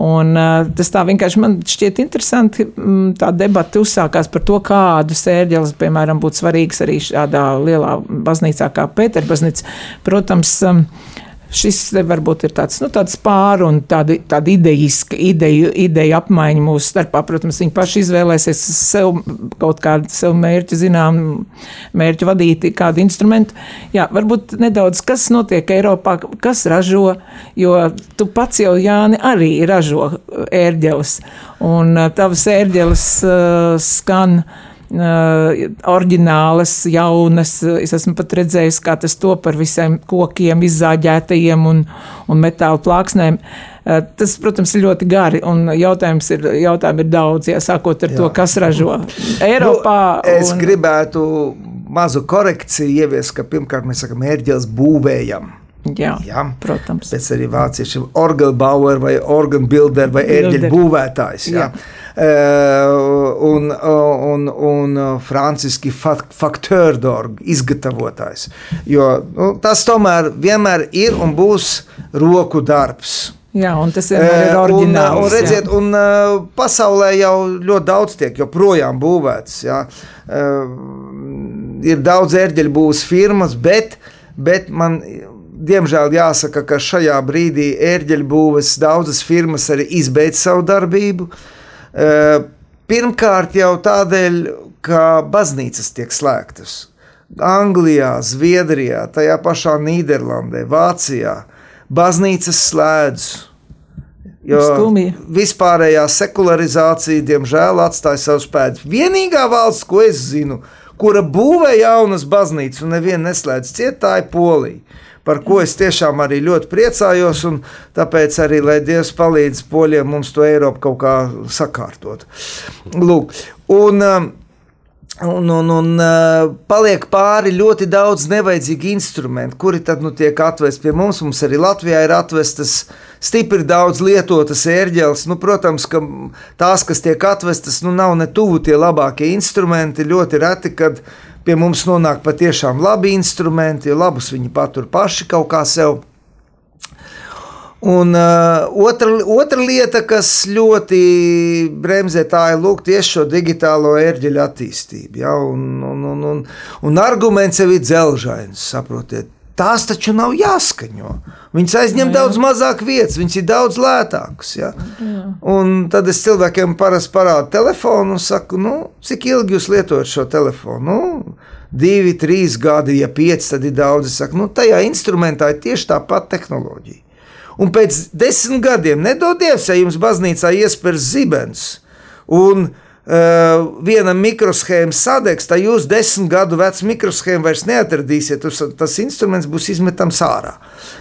Speaker 1: Un, tas tā vienkārši man šķiet interesanti. Mm, tā debata uzsākās par to, kādu sērģeles, piemēram, būtu svarīgs arī šādā lielā baznīcā kā Pēterbaznīca. Protams, šis varbūt ir tāds, nu, tāds pāri un tāda, tāda idejiska ideja, ideja apmaiņa mūsu starpā. Protams, viņi paši izvēlēsies sev kaut kādu sev mērķu, zinām, mērķu vadīti kādu instrumentu. Jā, varbūt nedaudz, kas notiek Eiropā, kas ražo, jo tu pats jau, Jāni, arī ražo ērģeles, un tavas ērģeles uh, skan uh, oriģinālas, jaunas. Es esmu pat redzējis, kā tas to par visiem kokiem, izzāģētajiem un, un metāla plāksnēm. Uh, tas, protams, ir ļoti gari, un jautājums ir, jautājumi ir daudz, jā, sākot ar Jā. to, kas ražo Eiropā.
Speaker 3: Nu, es un... gribētu mazu korekciju ieviest, ka pirmkārt mēs sakam, ērģeles būvējam.
Speaker 1: Jā, jā, protams.
Speaker 3: Pēc arī vācieši orgelbauer vai organbuilder vai ērģeļu būvētājs. Jā. Jā. Uh, un, un, un franciski faktördorg izgatavotājs. Jo nu, tas tomēr vienmēr ir un būs roku darbs.
Speaker 1: Jā, un tas vienmēr ir oriģināls.
Speaker 3: Un, un redziet, jā. un uh, pasaulē jau ļoti daudz tiek joprojām būvēts. Jā. Uh, ir daudz ērģeļu būvs firmas, bet, bet man diemžēl jāsaka, ka šajā brīdī ērģeļbūves daudzas firmas arī izbeidz savu darbību. Eh, pirmkārt, jau tādēļ, ka baznīcas tiek slēgtas. Anglijā, Zviedrijā, tajā pašā Nīderlandē, Vācijā baznīcas slēdz. Jo
Speaker 1: Skumja.
Speaker 3: vispārējā sekularizācija, diemžēl, atstāja savus pēdas. Vienīgā valsts, ko es zinu, kura būvē jaunas baznīcas un nevienu neslēdz ciet, tā ir Polija par ko es tiešām arī ļoti priecājos. Tāpēc arī, lai Dievs palīdz poļiem mums to Eiropu kaut kā sakārtot. Lūk, un, um, Un, un, un uh, paliek pāri ļoti daudz nevajadzīgu instrumentu, kuri tad nu, tiek atvesti pie mums. Mums arī Latvijā ir atvestas stipri daudz lietotas ērģeles. Nu, protams, ka tās, kas tiek atvestas, nu, nav ne tuvu tie labākie instrumenti. Ļoti reti, kad pie mums nonāk patiešām labi instrumenti, labus viņi patur paši kaut kā sev. Un uh, otra, otra lieta, kas ļoti bremzē, tā ir lūk, tieši šo digitālo ērģeļu attīstību. Ja? Un, un, un, un, un arguments jau ir dzelžains, saprotiet. Tās taču nav jāskaņo. Viņas aizņem jā, jā. daudz mazāk vietas, viņas ir daudz lētākas. Ja? Un tad es cilvēkiem parasti parādu telefonu un saku, nu, cik ilgi jūs lietojat šo telefonu? Nu, divi, trīs gadi, ja pieci, tad ir daudz. Es saku, nu, tajā instrumentā ir tieši tā pati tehnoloģija. Un pēc desmit gadiem, nedodies, ja jums baznīcā iespējas zibens. Un viena mikroshēma sadegs, tad jūs desmit gadu vecu mikroshēmu vairs neatradīsiet. Tas, instruments būs izmetams ārā.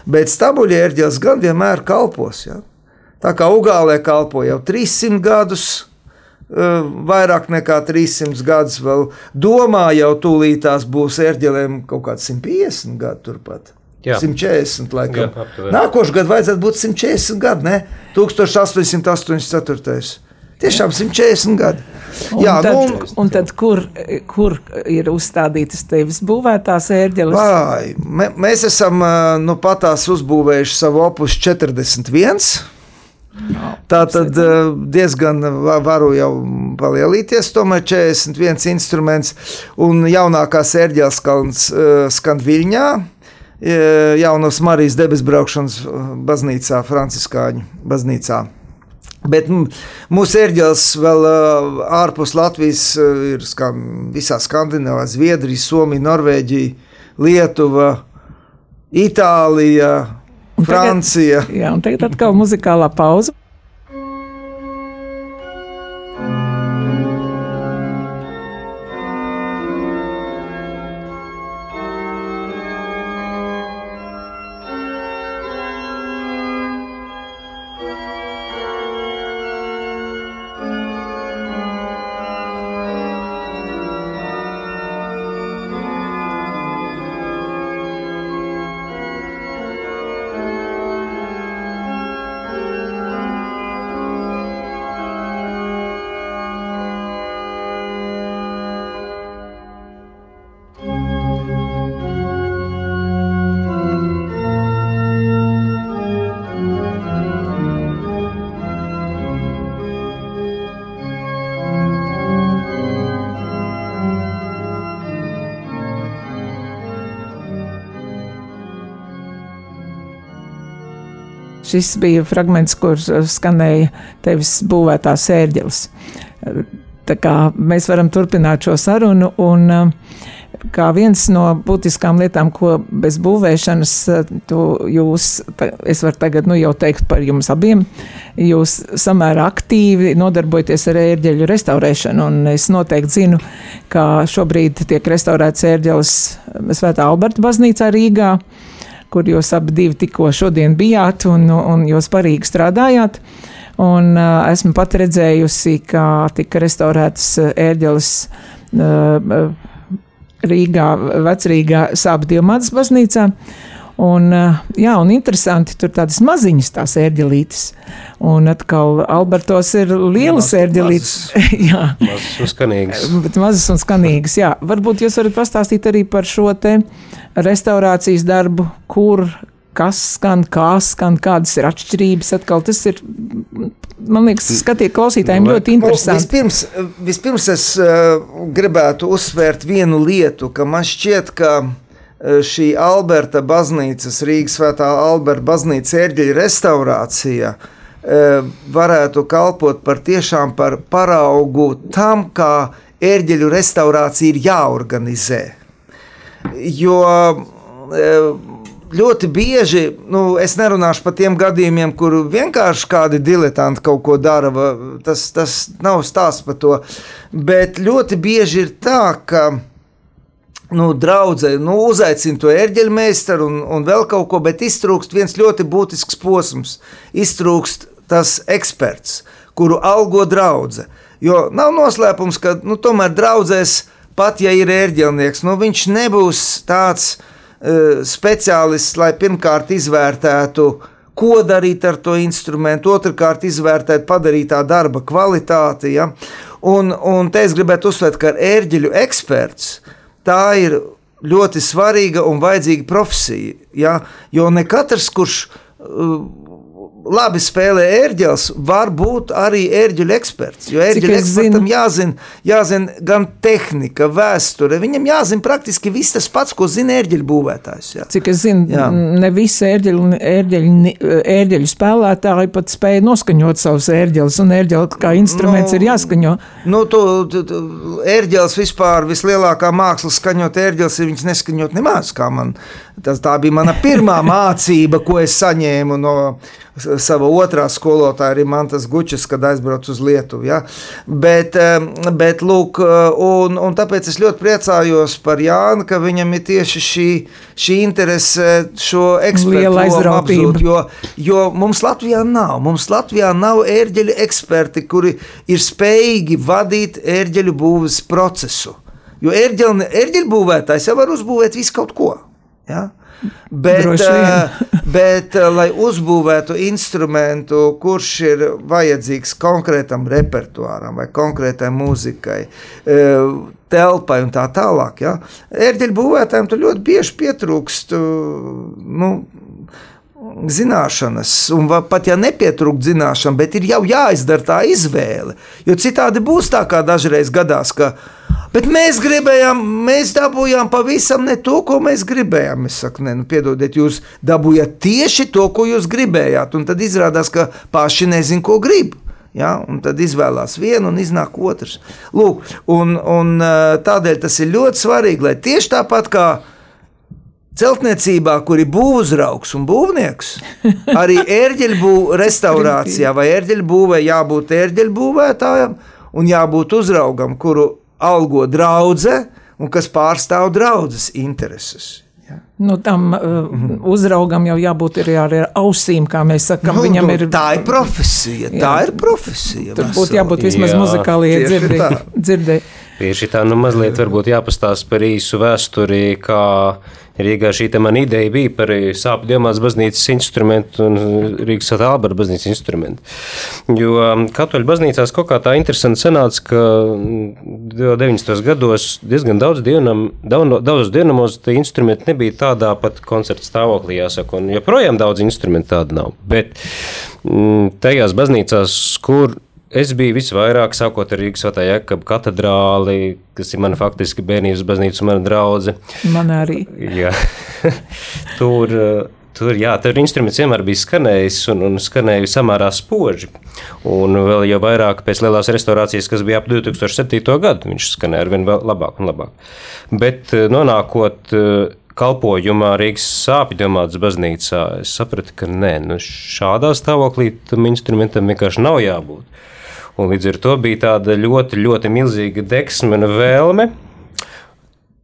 Speaker 3: Bet stabuļi ērģeles gan vienmēr kalpos. Ja? Tā kā Ugālē kalpo jau 300 gadus, uh, vairāk nekā 300 gadus vēl domā, jau tūlītās būs ērģelēm kaut kāds 150 gadu turpat. Jā. 140, laikam. Nākošais gads vajadzētu būt 140 gadi, ne? 1884. Tiešām 140 gadi.
Speaker 1: Un Jā, tad, nu, un tad kur, kur ir uzstādītas tevis būvētās ērģeles?
Speaker 3: Vai, mē, mēs esam nu, patās uzbūvējuši savu opus 41. Tā tad diezgan varu jau palielīties, tomēr 41 instruments un jaunākās ērģeles skan Viļņā, jaunos Marijas debesbraukšanas baznīcā, Franciskāņu baznīcā. Bet mūsu ērģeles vēl ārpus Latvijas ir skan, visā Skandināvijā, Zviedrija, Somija, Norvēģija, Lietuva, Itālija, Francija.
Speaker 1: Tagad, jā, un tagad atkal muzikālā pauze. Šis bija fragments, kur skanēja tevis būvētās ērģeles. Tā kā mēs varam turpināt šo sarunu un uh, kā viens no būtiskām lietām, ko bez būvēšanas jūs, es varu tagad nu, jau teikt par jums abiem, jūs samērā aktīvi nodarbojaties ar ērģeļu restaurēšanu, un es noteikti zinu, ka šobrīd tiek restaurēts ērģelis Svētā Alberta baznīcā Rīgā, kur jūs abi divi tikko šodien bijāt un, un jūs parīgi strādājāt. Un uh, esmu pat redzējusi, kā tika restaurētas ērģeles uh, Rīgā, Vecrīgā, Sāba Dievmātes baznīcā. Un, jā, un interesanti, tur tādas maziņas tās ērģelītes. Un atkal Albertos ir lielas ērģelītes. <laughs>
Speaker 2: jā, mazas un skanīgas.
Speaker 1: Bet mazas un skanīgas, jā. Varbūt jūs varat pastāstīt arī par šo te restaurācijas darbu, kur kas skan, kā skan, kādas ir atšķirības. Atkal tas ir, man liekas, skatiet, klausītājiem nu, ļoti interesanti.
Speaker 3: Vispirms, vispirms es uh, gribētu uzsvērt vienu lietu, ka man šķiet, ka uh, šī Alberta baznīcas, Rīgas svētā Alberta baznīcas ērģeļa restaurācija uh, varētu kalpot par tiešām par paraugu tam, kā ērģeļu restaurācija ir jāorganizē. Jo uh, ļoti bieži, nu, es nerunāšu par tiem gadījumiem, kur vienkārši kādi diletanti kaut ko dara. Tas, tas nav stāsts par to. Bet ļoti bieži ir tā, ka nu, draudzē nu, uzaicina to ērģeļu meistaru un, un vēl kaut ko, bet iztrūkst viens ļoti būtisks posms. Iztrūkst tas eksperts, kuru algo draudzē. Jo nav noslēpums, ka nu, tomēr draudzēs, pat ja ir ērģelnieks, nu, viņš nebūs tāds Eh, speciālists, lai pirmkārt izvērtētu, ko darīt ar to instrumentu, otrkārt izvērtēt padarītā darba kvalitāti. Ja? Un, un te es gribētu uzsvērt, ka ērģeļu eksperts tā ir ļoti svarīga un vajadzīga profesija. Ja? Jo ne katrs, kurš uh, labi spēlē ērģeles, var būt arī ērģeļu eksperts. Jo ērģeļu ekspertam jāzina, jāzina gan tehnika, vēsture. Viņam jāzina praktiski viss tas pats, ko zina ērģeļu būvētājs. Jā.
Speaker 1: Cik es zinu, jā. ne visi ērģeļu, ērģeļu, ērģeļu spēlētāji pat spēja noskaņot savus ērģeles, un ērģeļu kā instruments nu, ir jāskaņo.
Speaker 3: Nu, tu, tu, tu, ērģeles vispār vislielākā māksla skaņot ērģeles, ir viņas neskaņot nemaz, man. Tas, tā bija mana pirmā <laughs> mācība, ko es saņēmu no sava otrā skolotāja, arī Mantas Gučas, kad aizbraucu uz Lietuvu. Ja? Bet, bet lūk, un, un tāpēc es ļoti priecājos par Jānu, ka viņam ir tieši šī, šī interese šo ekspertu apzūt, jo, jo mums Latvijā nav. Mums Latvijā nav ērģeļu eksperti, kuri ir spējīgi vadīt ērģeļu būves procesu. Jo ērģeļu būvētājs jau var uzbūvēt visu kaut ko. Ja? Bet, uh, bet uh, lai uzbūvētu instrumentu, kurš ir vajadzīgs konkrētam repertuāram vai konkrētai mūzikai, uh, telpai un tā tālāk, ja? ērģeļu būvētājiem tur ļoti bieži pietrūkst. Nu, zināšanas, un pat ja nepietrūkst zināšanu, bet ir jau jāizdara tā izvēle. Jo citādi būs tā, kā dažreiz gadās, ka mēs gribējām, mēs dabūjām pavisam ne to, ko mēs gribējām. Es saku, nē, nu, piedodiet, jūs dabūjāt tieši to, ko jūs gribējāt. Un tad izrādās, ka paši nezin, ko grib. Ja, un tad izvēlās vienu un iznāk otrs. Lūk, un, un tādēļ tas ir ļoti svarīgi, lai tieši tāpat kā celtniecībā, kur ir būvuzraugs un būvnieks, <laughs> arī ērģeļu būvē, restaurācijā vai ērģeļu būvē jābūt ērģeļu būvētājam un jābūt uzraugam, kuru algo draudzē un kas pārstāv draudzes intereses. Ja.
Speaker 1: Nu, tam uh, -hmm. uzraugam jau jābūt arī ar ausīm, kā mēs sakām.
Speaker 3: Nu,
Speaker 1: Viņam
Speaker 3: nu,
Speaker 1: ir
Speaker 3: tā ir profesija. Jā. Tā ir profesija.
Speaker 1: Tur būtu jābūt vismaz muzikālajai dzirdēji.
Speaker 2: Tieši tā, nu mazliet varbūt jāpastāst par īsu vēsturi, kā Rīgā šī man ideja bija par sāpju diamāts baznīcas instrumentu un Rīgas Svētā Albera baznīcas instrumentu. Jo um, katoļu baznīcās kaut kā tā interesanti sanāca, ka 90. gados diezgan daudz dienam, daudz dienamos tie instrumenti nebija tādā pat koncerta stāvoklī, jāsaka, un joprojām daudz instrumentu tādu nav. Bet mm, tajās baznīcās, kur Es biju visvairāk, sākot ar Rīgas Svētā Jēkabā katedrāli, kas ir mana faktiski bērnības baznīca un mana draudzene.
Speaker 1: Man arī.
Speaker 2: Jā. <laughs> Tur Tur, jā, tur instruments vienmēr bija skanējis un, un skanēja samērā spoži. Un vēl jau vairāk pēc lielās restaurācijas, kas bija ap 2007. gadu, viņš skanēja ar vien labāk un labāk. Bet eh, nonākot eh, kalpojumā Rīgas sāpju domātas baznīcā, es sapratu, ka nē, nu šādā stāvoklī tam instrumentam vienkārši nav jābūt. Un līdz ar to bija tāda ļoti, ļoti milzīga deksme un vēlme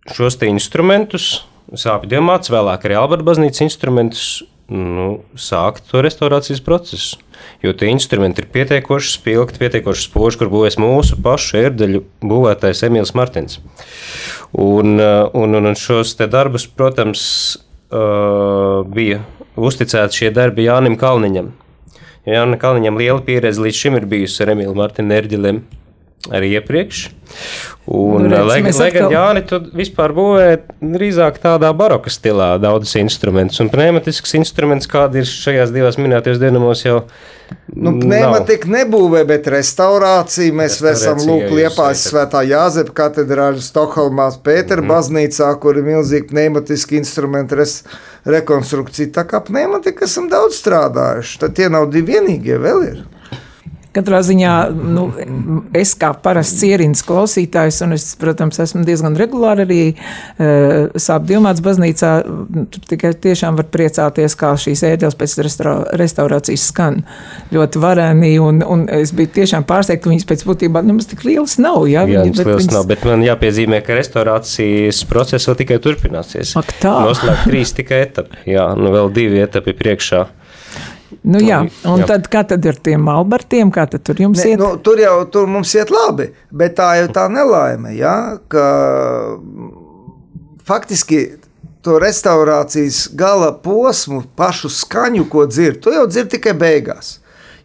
Speaker 2: šos instrumentus sāpju diamāts, vēlāk arī Alberta baznīcas instrumentus, nu, sākt to restorācijas procesu. Jo tie instrumenti ir pietiekoši spilgti, pietiekoši spoži, kur būvēs mūsu pašu ērdeļu būvētājs Emīls Martins. Un, uh, un, un šos darbus, protams, uh, bija uzticēti šie darbi Jānim Kalniņam. Jānis Kalniņam liela pieredze līdz šim ir bijusi ar Emīlu Martinu ērģeliem arī iepriekš. Un, nu, redz, lai, lai gan Jāni tu vispār būvē drīzāk tādā baroka stilā daudzus instrumentus, un pneumatisks instruments, kādi ir šajās divās minētajās dienamos jau.
Speaker 3: Nu, pneumatika nebūvē, bet restaurācija. Mēs esam Liepājas svētā Jāzepa katedrāļa Stokholmā, Pētera mm. baznīcā, kur ir milzīgi pneumatiski instrumenti res, rekonstrukcija. Tā kā pneumatika esam daudz strādājuši, tad tie nav divi vienīgie vēl ir.
Speaker 1: Katrā ziņā nu, es kā parasts ierīnas klausītājs, un es, protams, esmu diezgan regulāri arī uh, sāpju diamāts baznīcā, tur tikai tiešām var priecāties, kā šīs ēdielas pēc restaurācijas skan ļoti varēnī, un, un es biju tiešām pārsteigta, ka viņas pēc būtībā nemaz tik lielas nav.
Speaker 2: Ja? Jā, viņas lielas viņas... nav, bet man jāpiezīmē, ka restaurācijas process vēl tikai turpināsies.
Speaker 1: Ak tā.
Speaker 2: Noslēgt trīs tikai etapi, jā, nu vēl divi etapi priekšā.
Speaker 1: Nu, jā, un jā. tad kā tad ir tiem malbertiem, kā tad tur jums ne, iet?
Speaker 3: Nu, tur jau tur mums iet labi, bet tā jau tā nelaime, ja, ka faktiski to restaurācijas gala posmu, pašu skaņu, ko dzird, to jau dzird tikai beigās.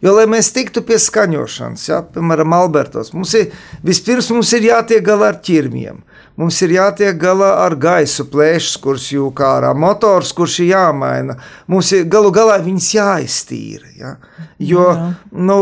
Speaker 3: Jo, lai mēs tiktu pie skaņošanas, ja, piemēram, Albertos, mums ir vispirms mums ir jātiek galā ar ķirmiem. Mums ir jātiek galā ar gaisu plēšas, kurš jūka ārā, motors, kurš ir jāmaina. Mums ir galu galā viņas jāiztīra. Ja? Jo, Jā. nu,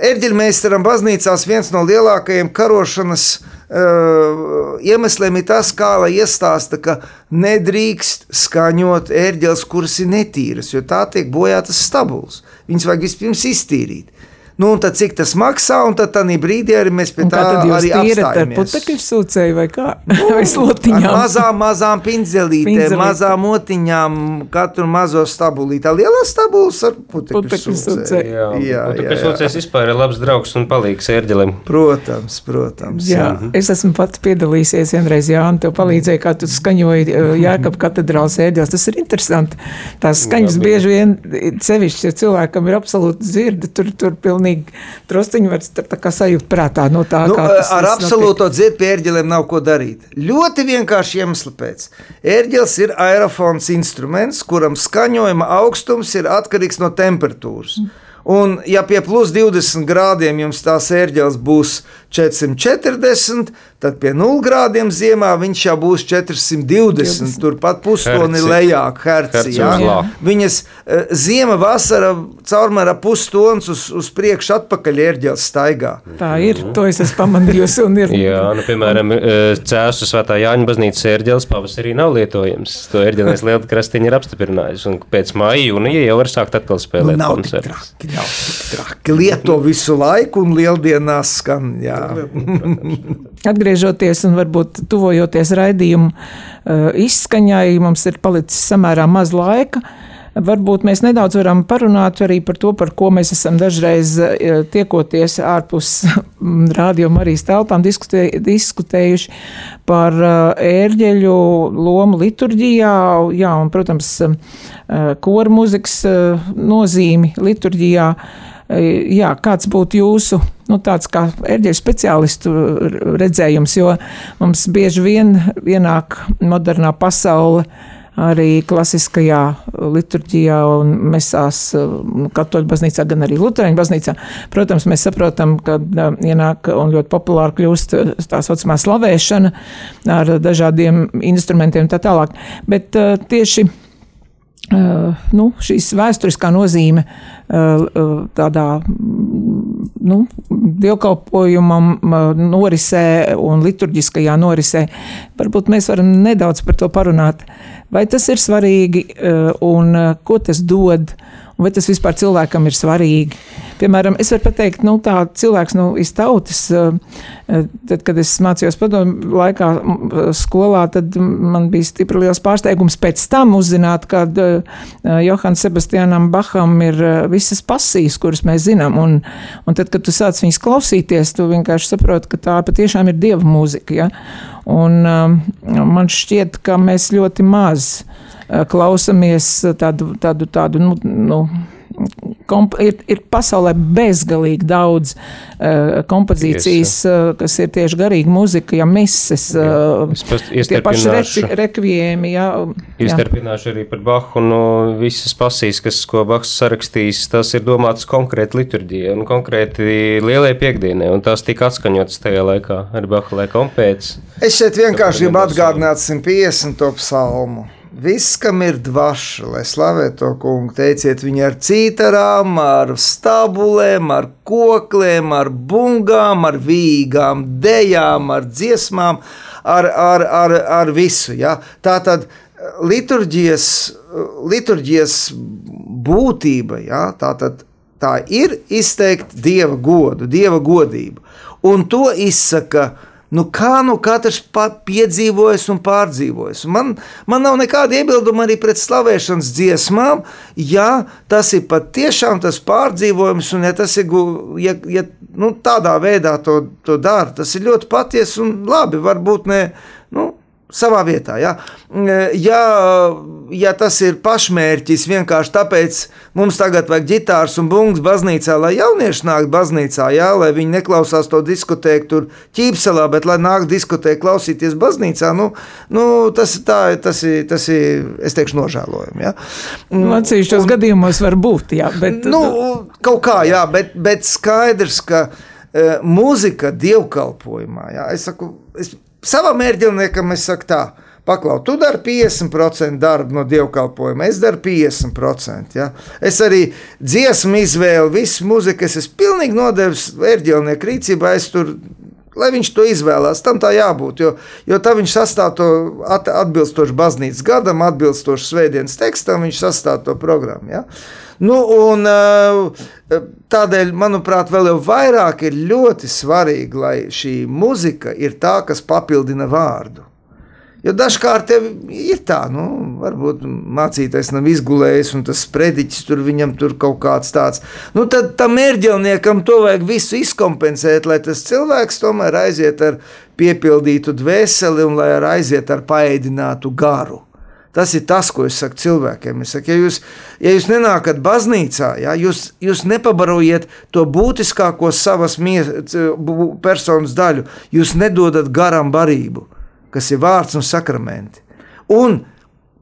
Speaker 3: Erģeļmeistaram baznīcās viens no lielākajiem karošanas uh, iemesliem ir tas, kā lai iestāsta, ka nedrīkst skaņot ērģeles, kuras ir netīras, jo tā tiek bojātas stabuls. Viņas vajag vispirms iztīrīt. Nu, un tad cik tas maksā, un tad tādā brīdī arī mēs pie tā arī apstājamies.
Speaker 1: Ar putekļu sūcēju vai kā? Nu, <laughs> vai slotiņām?
Speaker 3: Ar mazām, mazām pinzelītēm, mazām otiņām, katru mazo stabulīti. Tā liela stabuls ar putekļu, putekļu sūcēju.
Speaker 2: Jā, jā, putekļu sūcējs vispār ir labs draugs un palīgs ērģelim.
Speaker 3: Protams, protams.
Speaker 1: Jā, jā. Mhm. es esmu pat piedalīsies vienreiz, jā, un tev palīdzēja, kā tu skaņoji uh, Jākap katedrāls ērģeles. Tas ir interesanti. Tās skaņas bieži vien, sevišķi, ja cilvēkam ir absolūti dzirdi, tur, tur pilnīgi pilnīgi trusciņi var sajūt prātā no tā,
Speaker 3: nu, kā tas ar absolūto dzirdu pie ērģeliem nav ko darīt. Ļoti vienkārši iemesli pēc. Ērģelis ir aerofons instruments, kuram skaņojuma augstums ir atkarīgs no temperatūras. Mm. Un, ja pie plus 20 grādiem jums tās ērģeles būs 440, tad pie 0 grādiem ziemā viņš jau būs 420. 20. Turpat pustoni lejā, herci. Ja? Viņas uh, ziema, vasara caurmērā pustons uz, uz priekšu atpakaļ ērģeles staigā.
Speaker 1: Tā ir, to es esmu pamanījusi. Ir...
Speaker 2: Jā, nu, piemēram, e, Cēsu svētā Jāņa baznīcas ērģeles pavasarī nav lietojams. To ērģeles liela krastiņa ir apstiprinājusi. Un pēc māja jūnija jau var sākt atkal spēlēt
Speaker 3: nu, koncertus. Tik traki. Lieto visu laiku un lieldienās skan. Jā.
Speaker 1: Atgriežoties un varbūt tuvojoties raidījumu uh, izskaņai, mums ir palicis samērā maz laika. Varbūt mēs nedaudz varam parunāt arī par to, par ko mēs esam dažreiz uh, tiekoties ārpus rādījuma arī telpām, diskutē, diskutējuši par uh, ērģeļu lomu liturģijā, jā, un, protams, koru mūzikas nozīmi liturģijā. Jā, kāds būtu jūsu nu, tāds kā erģeļu speciālistu redzējums, jo mums bieži vien ienāk modernā pasaule arī klasiskajā liturģijā un mesās katoļu baznīcā, gan arī luterāņu baznīcā. Protams, mēs saprotam, ka ienāk un ļoti populāri kļūst tā saucamā slavēšana ar dažādiem instrumentiem tā tālāk. Bet tieši Uh, nu, šīs vēsturiskā nozīme uh, tādā nu, dievkalpojumam norisē un liturģiskajā norisē. Varbūt mēs varam nedaudz par to parunāt. Vai tas ir svarīgi un ko tas dod? Vai tas vispār cilvēkam ir svarīgi. Piemēram, es varu pateikt, nu, tā cilvēks no nu, tautas, eh, eh, tad, kad es mācījos padomu laikā skolā, tad man bija stipri liels pārsteigums pēc tam uzzināt, ka eh, Johans Sebastianam Baham ir visas pasīs, kuras mēs zinām, un, un tad, kad tu sāc viņas klausīties, tu vienkārši saproti, ka tā patiešām ir dieva mūzika, ja? un man šķiet, ka mēs ļoti maz Eh, klausamies tādu, tādu, tādu nu, nu, ir, ir pasaulē bezgalīgi daudz uh, kompozīcijas, uh, kas ir tieši garīga muzika, ja mises, uh, tie paši reci, rekviemi. Jā,
Speaker 2: Izterpināšu arī par Bahu, no visas pasīs, kas, ko Bahs sarakstījis, tas ir domāts konkrēti liturģijai un konkrēti lielai piekdienai, un tās tika atskaņotas tajā laikā ar Bahu laikam pēc.
Speaker 3: Es šeit vienkārši gribu atgādināt 150. psalmu. Viss, kam ir dvaša, lai slavētu to kungu, teiciet viņu ar cītarām, ar stabulēm, ar kokliem, ar bungām, ar vīgām, dejām, ar dziesmām, ar, ar, ar, ar visu. Ja? Tā tad liturģijas, liturģijas būtība, ja? tā, tad, tā ir izteikt dieva godu, dieva godību. Un to izsaka Nu, kā nu katrs piedzīvojis un pārdzīvojis. Man, man nav nekāda iebilduma arī pret slavēšanas dziesmām, ja tas ir patiešām tas pārdzīvojums, un ja tas ir ja, ja, nu, tādā veidā to, to dara, tas ir ļoti patiesi un labi. Varbūt ne. Nu, savā vietā. Ja? Ja, ja tas ir pašmērķis, vienkārši tāpēc mums tagad vajag ģitāras un bungas baznīcā, lai jaunieši nāk baznīcā, ja? lai viņi neklausās to diskotēku tur ķīpselā, bet lai nāk diskotēku klausīties baznīcā, nu, nu, tas, tā, tas, ir, tas ir, es teikšu, nožēlojami. Ja?
Speaker 1: Nu, Atsevišķos gadījumos var būt, jā, bet...
Speaker 3: Nu, kaut kā, jā, bet, bet skaidrs, ka uh, mūzika dievkalpojumā, jā, es saku, es, savam ērģelniekam es saku tā. Paklau, tu dari 50% darbu no dievkalpojuma, es daru 50%. Ja? Es arī dziesmu izvēlu, visu mūziku, es esmu pilnīgi nodevis ērģelnieku rīcībā. Es tur lai viņš to izvēlās. Tam tā jābūt. Jo, jo tā viņš sastāv to at, atbilstoši baznīcas gadam, atbilstoši svētdienas tekstam, viņš sastāv to programmu. Ja? Nu, un, eh, tādēļ, manuprāt, vēl vairāk ir ļoti svarīgi, lai šī muzika ir tā, kas papildina vārdu. Jo dažkārt ir tā, nu, varbūt mācītājs nav izgulējis, un tas sprediķis tur viņam tur kaut kāds tāds. Nu, tad tam mērķelniekam to vajag visu izkompensēt, lai tas cilvēks tomēr aiziet ar piepildītu dvēseli un lai aiziet ar paēdinātu garu. Tas ir tas, ko es saku cilvēkiem. Es saku, ja, jūs, ja jūs nenākat baznīcā, ja, jūs, jūs nepabarojiet to būtiskāko savas personas daļu, jūs nedodat garam barību, kas ir vārds un sakramenti. Un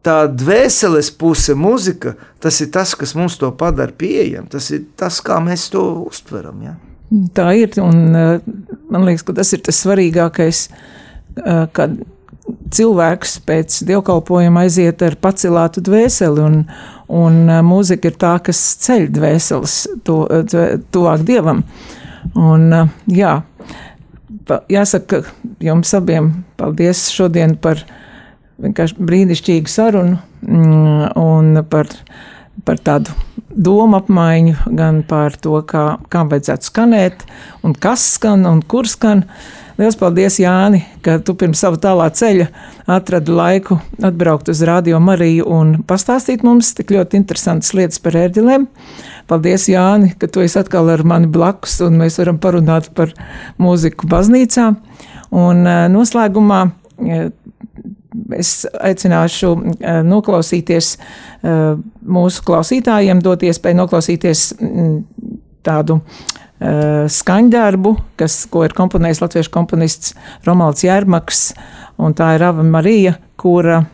Speaker 3: tā dvēseles puse, mūzika, tas ir tas, kas mums to padara pieejamu. Tas ir tas, kā mēs to uztveram. Ja.
Speaker 1: Tā ir, un man liekas, ka tas ir tas svarīgākais, kad cilvēks pēc dievkalpojuma aiziet ar pacelātu dvēseli, un, un mūzika ir tā, kas ceļ dvēseles to, tuvāk dievam. Un, jā, jāsaka jums abiem paldies šodien par vienkārši brīnišķīgu sarunu mm, un par, par tādu domu apmaiņu, gan par to, kā, kā vajadzētu skanēt, un kas skan un kur skan. Lielas paldies, Jāni, ka tu pirms sava tālā ceļa atradi laiku atbraukt uz Radio Mariju un pastāstīt mums tik ļoti interesantas lietas par ērģelēm. Paldies, Jāni, ka tu esi atkal ar mani blakus un mēs varam parunāt par mūziku baznīcā. Un eh, noslēgumā eh, es aicināšu eh, noklausīties mūsu klausītājiem, dot iespēju noklausīties mm, tādu Eh, skaņdarbu, kas, ko ir komponējis latviešu komponists Romalds Jērmaks, un tā ir Ava Marija, kura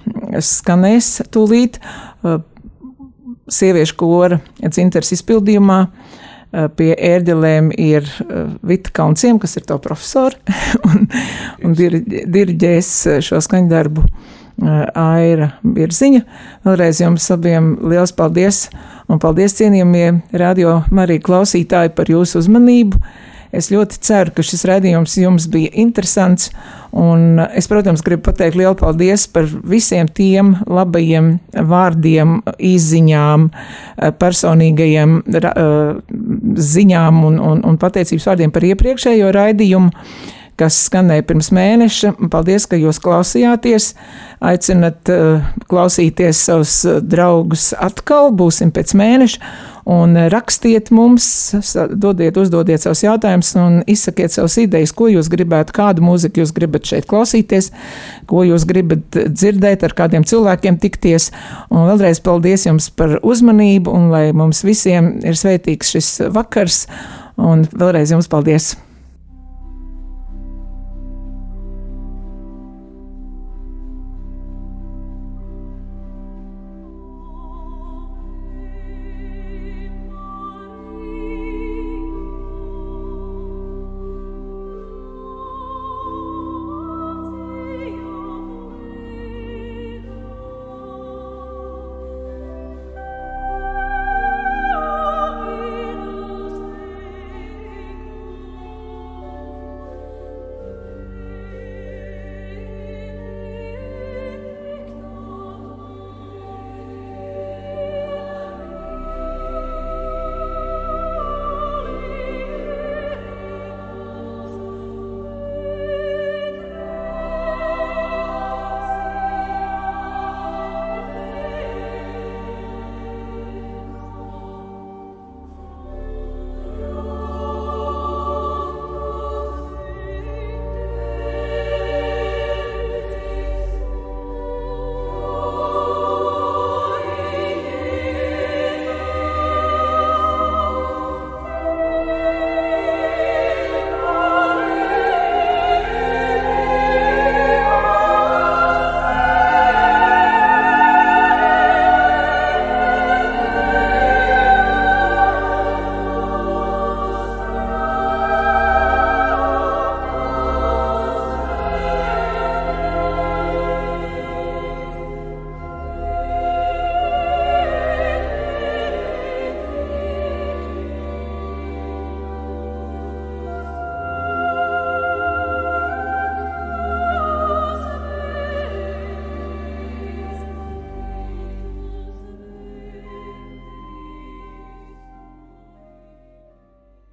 Speaker 1: skanēs tūlīt eh, sieviešu kora dzinters izpildījumā. Eh, pie ērģelēm ir Vita Kaunciem, kas ir to profesori, <laughs> un, un diriģēs šo skaņdarbu Aira Birziņa. Vēlreiz jums abiem liels paldies! Un paldies, cienījamie radio Marija klausītāji, par jūsu uzmanību. Es ļoti ceru, ka šis redzējums jums bija interesants. Un es, protams, gribu pateikt lielu paldies par visiem tiem labajiem vārdiem, izziņām, personīgajiem ziņām un, un, un pateicības vārdiem par iepriekšējo raidījumu kas skanēja pirms mēneša. Paldies, ka jūs klausījāties. Aicinat uh, klausīties savus uh, draugus atkal, būsim pēc mēneša. Un uh, rakstiet mums, dodiet, uzdodiet savus jautājumus un izsakiet savas idejas, ko jūs gribētu, kādu mūziku jūs gribat šeit klausīties, ko jūs gribat dzirdēt, ar kādiem cilvēkiem tikties. Un vēlreiz paldies jums par uzmanību un lai mums visiem ir svētīgs šis vakars. Un vēlreiz jums paldies!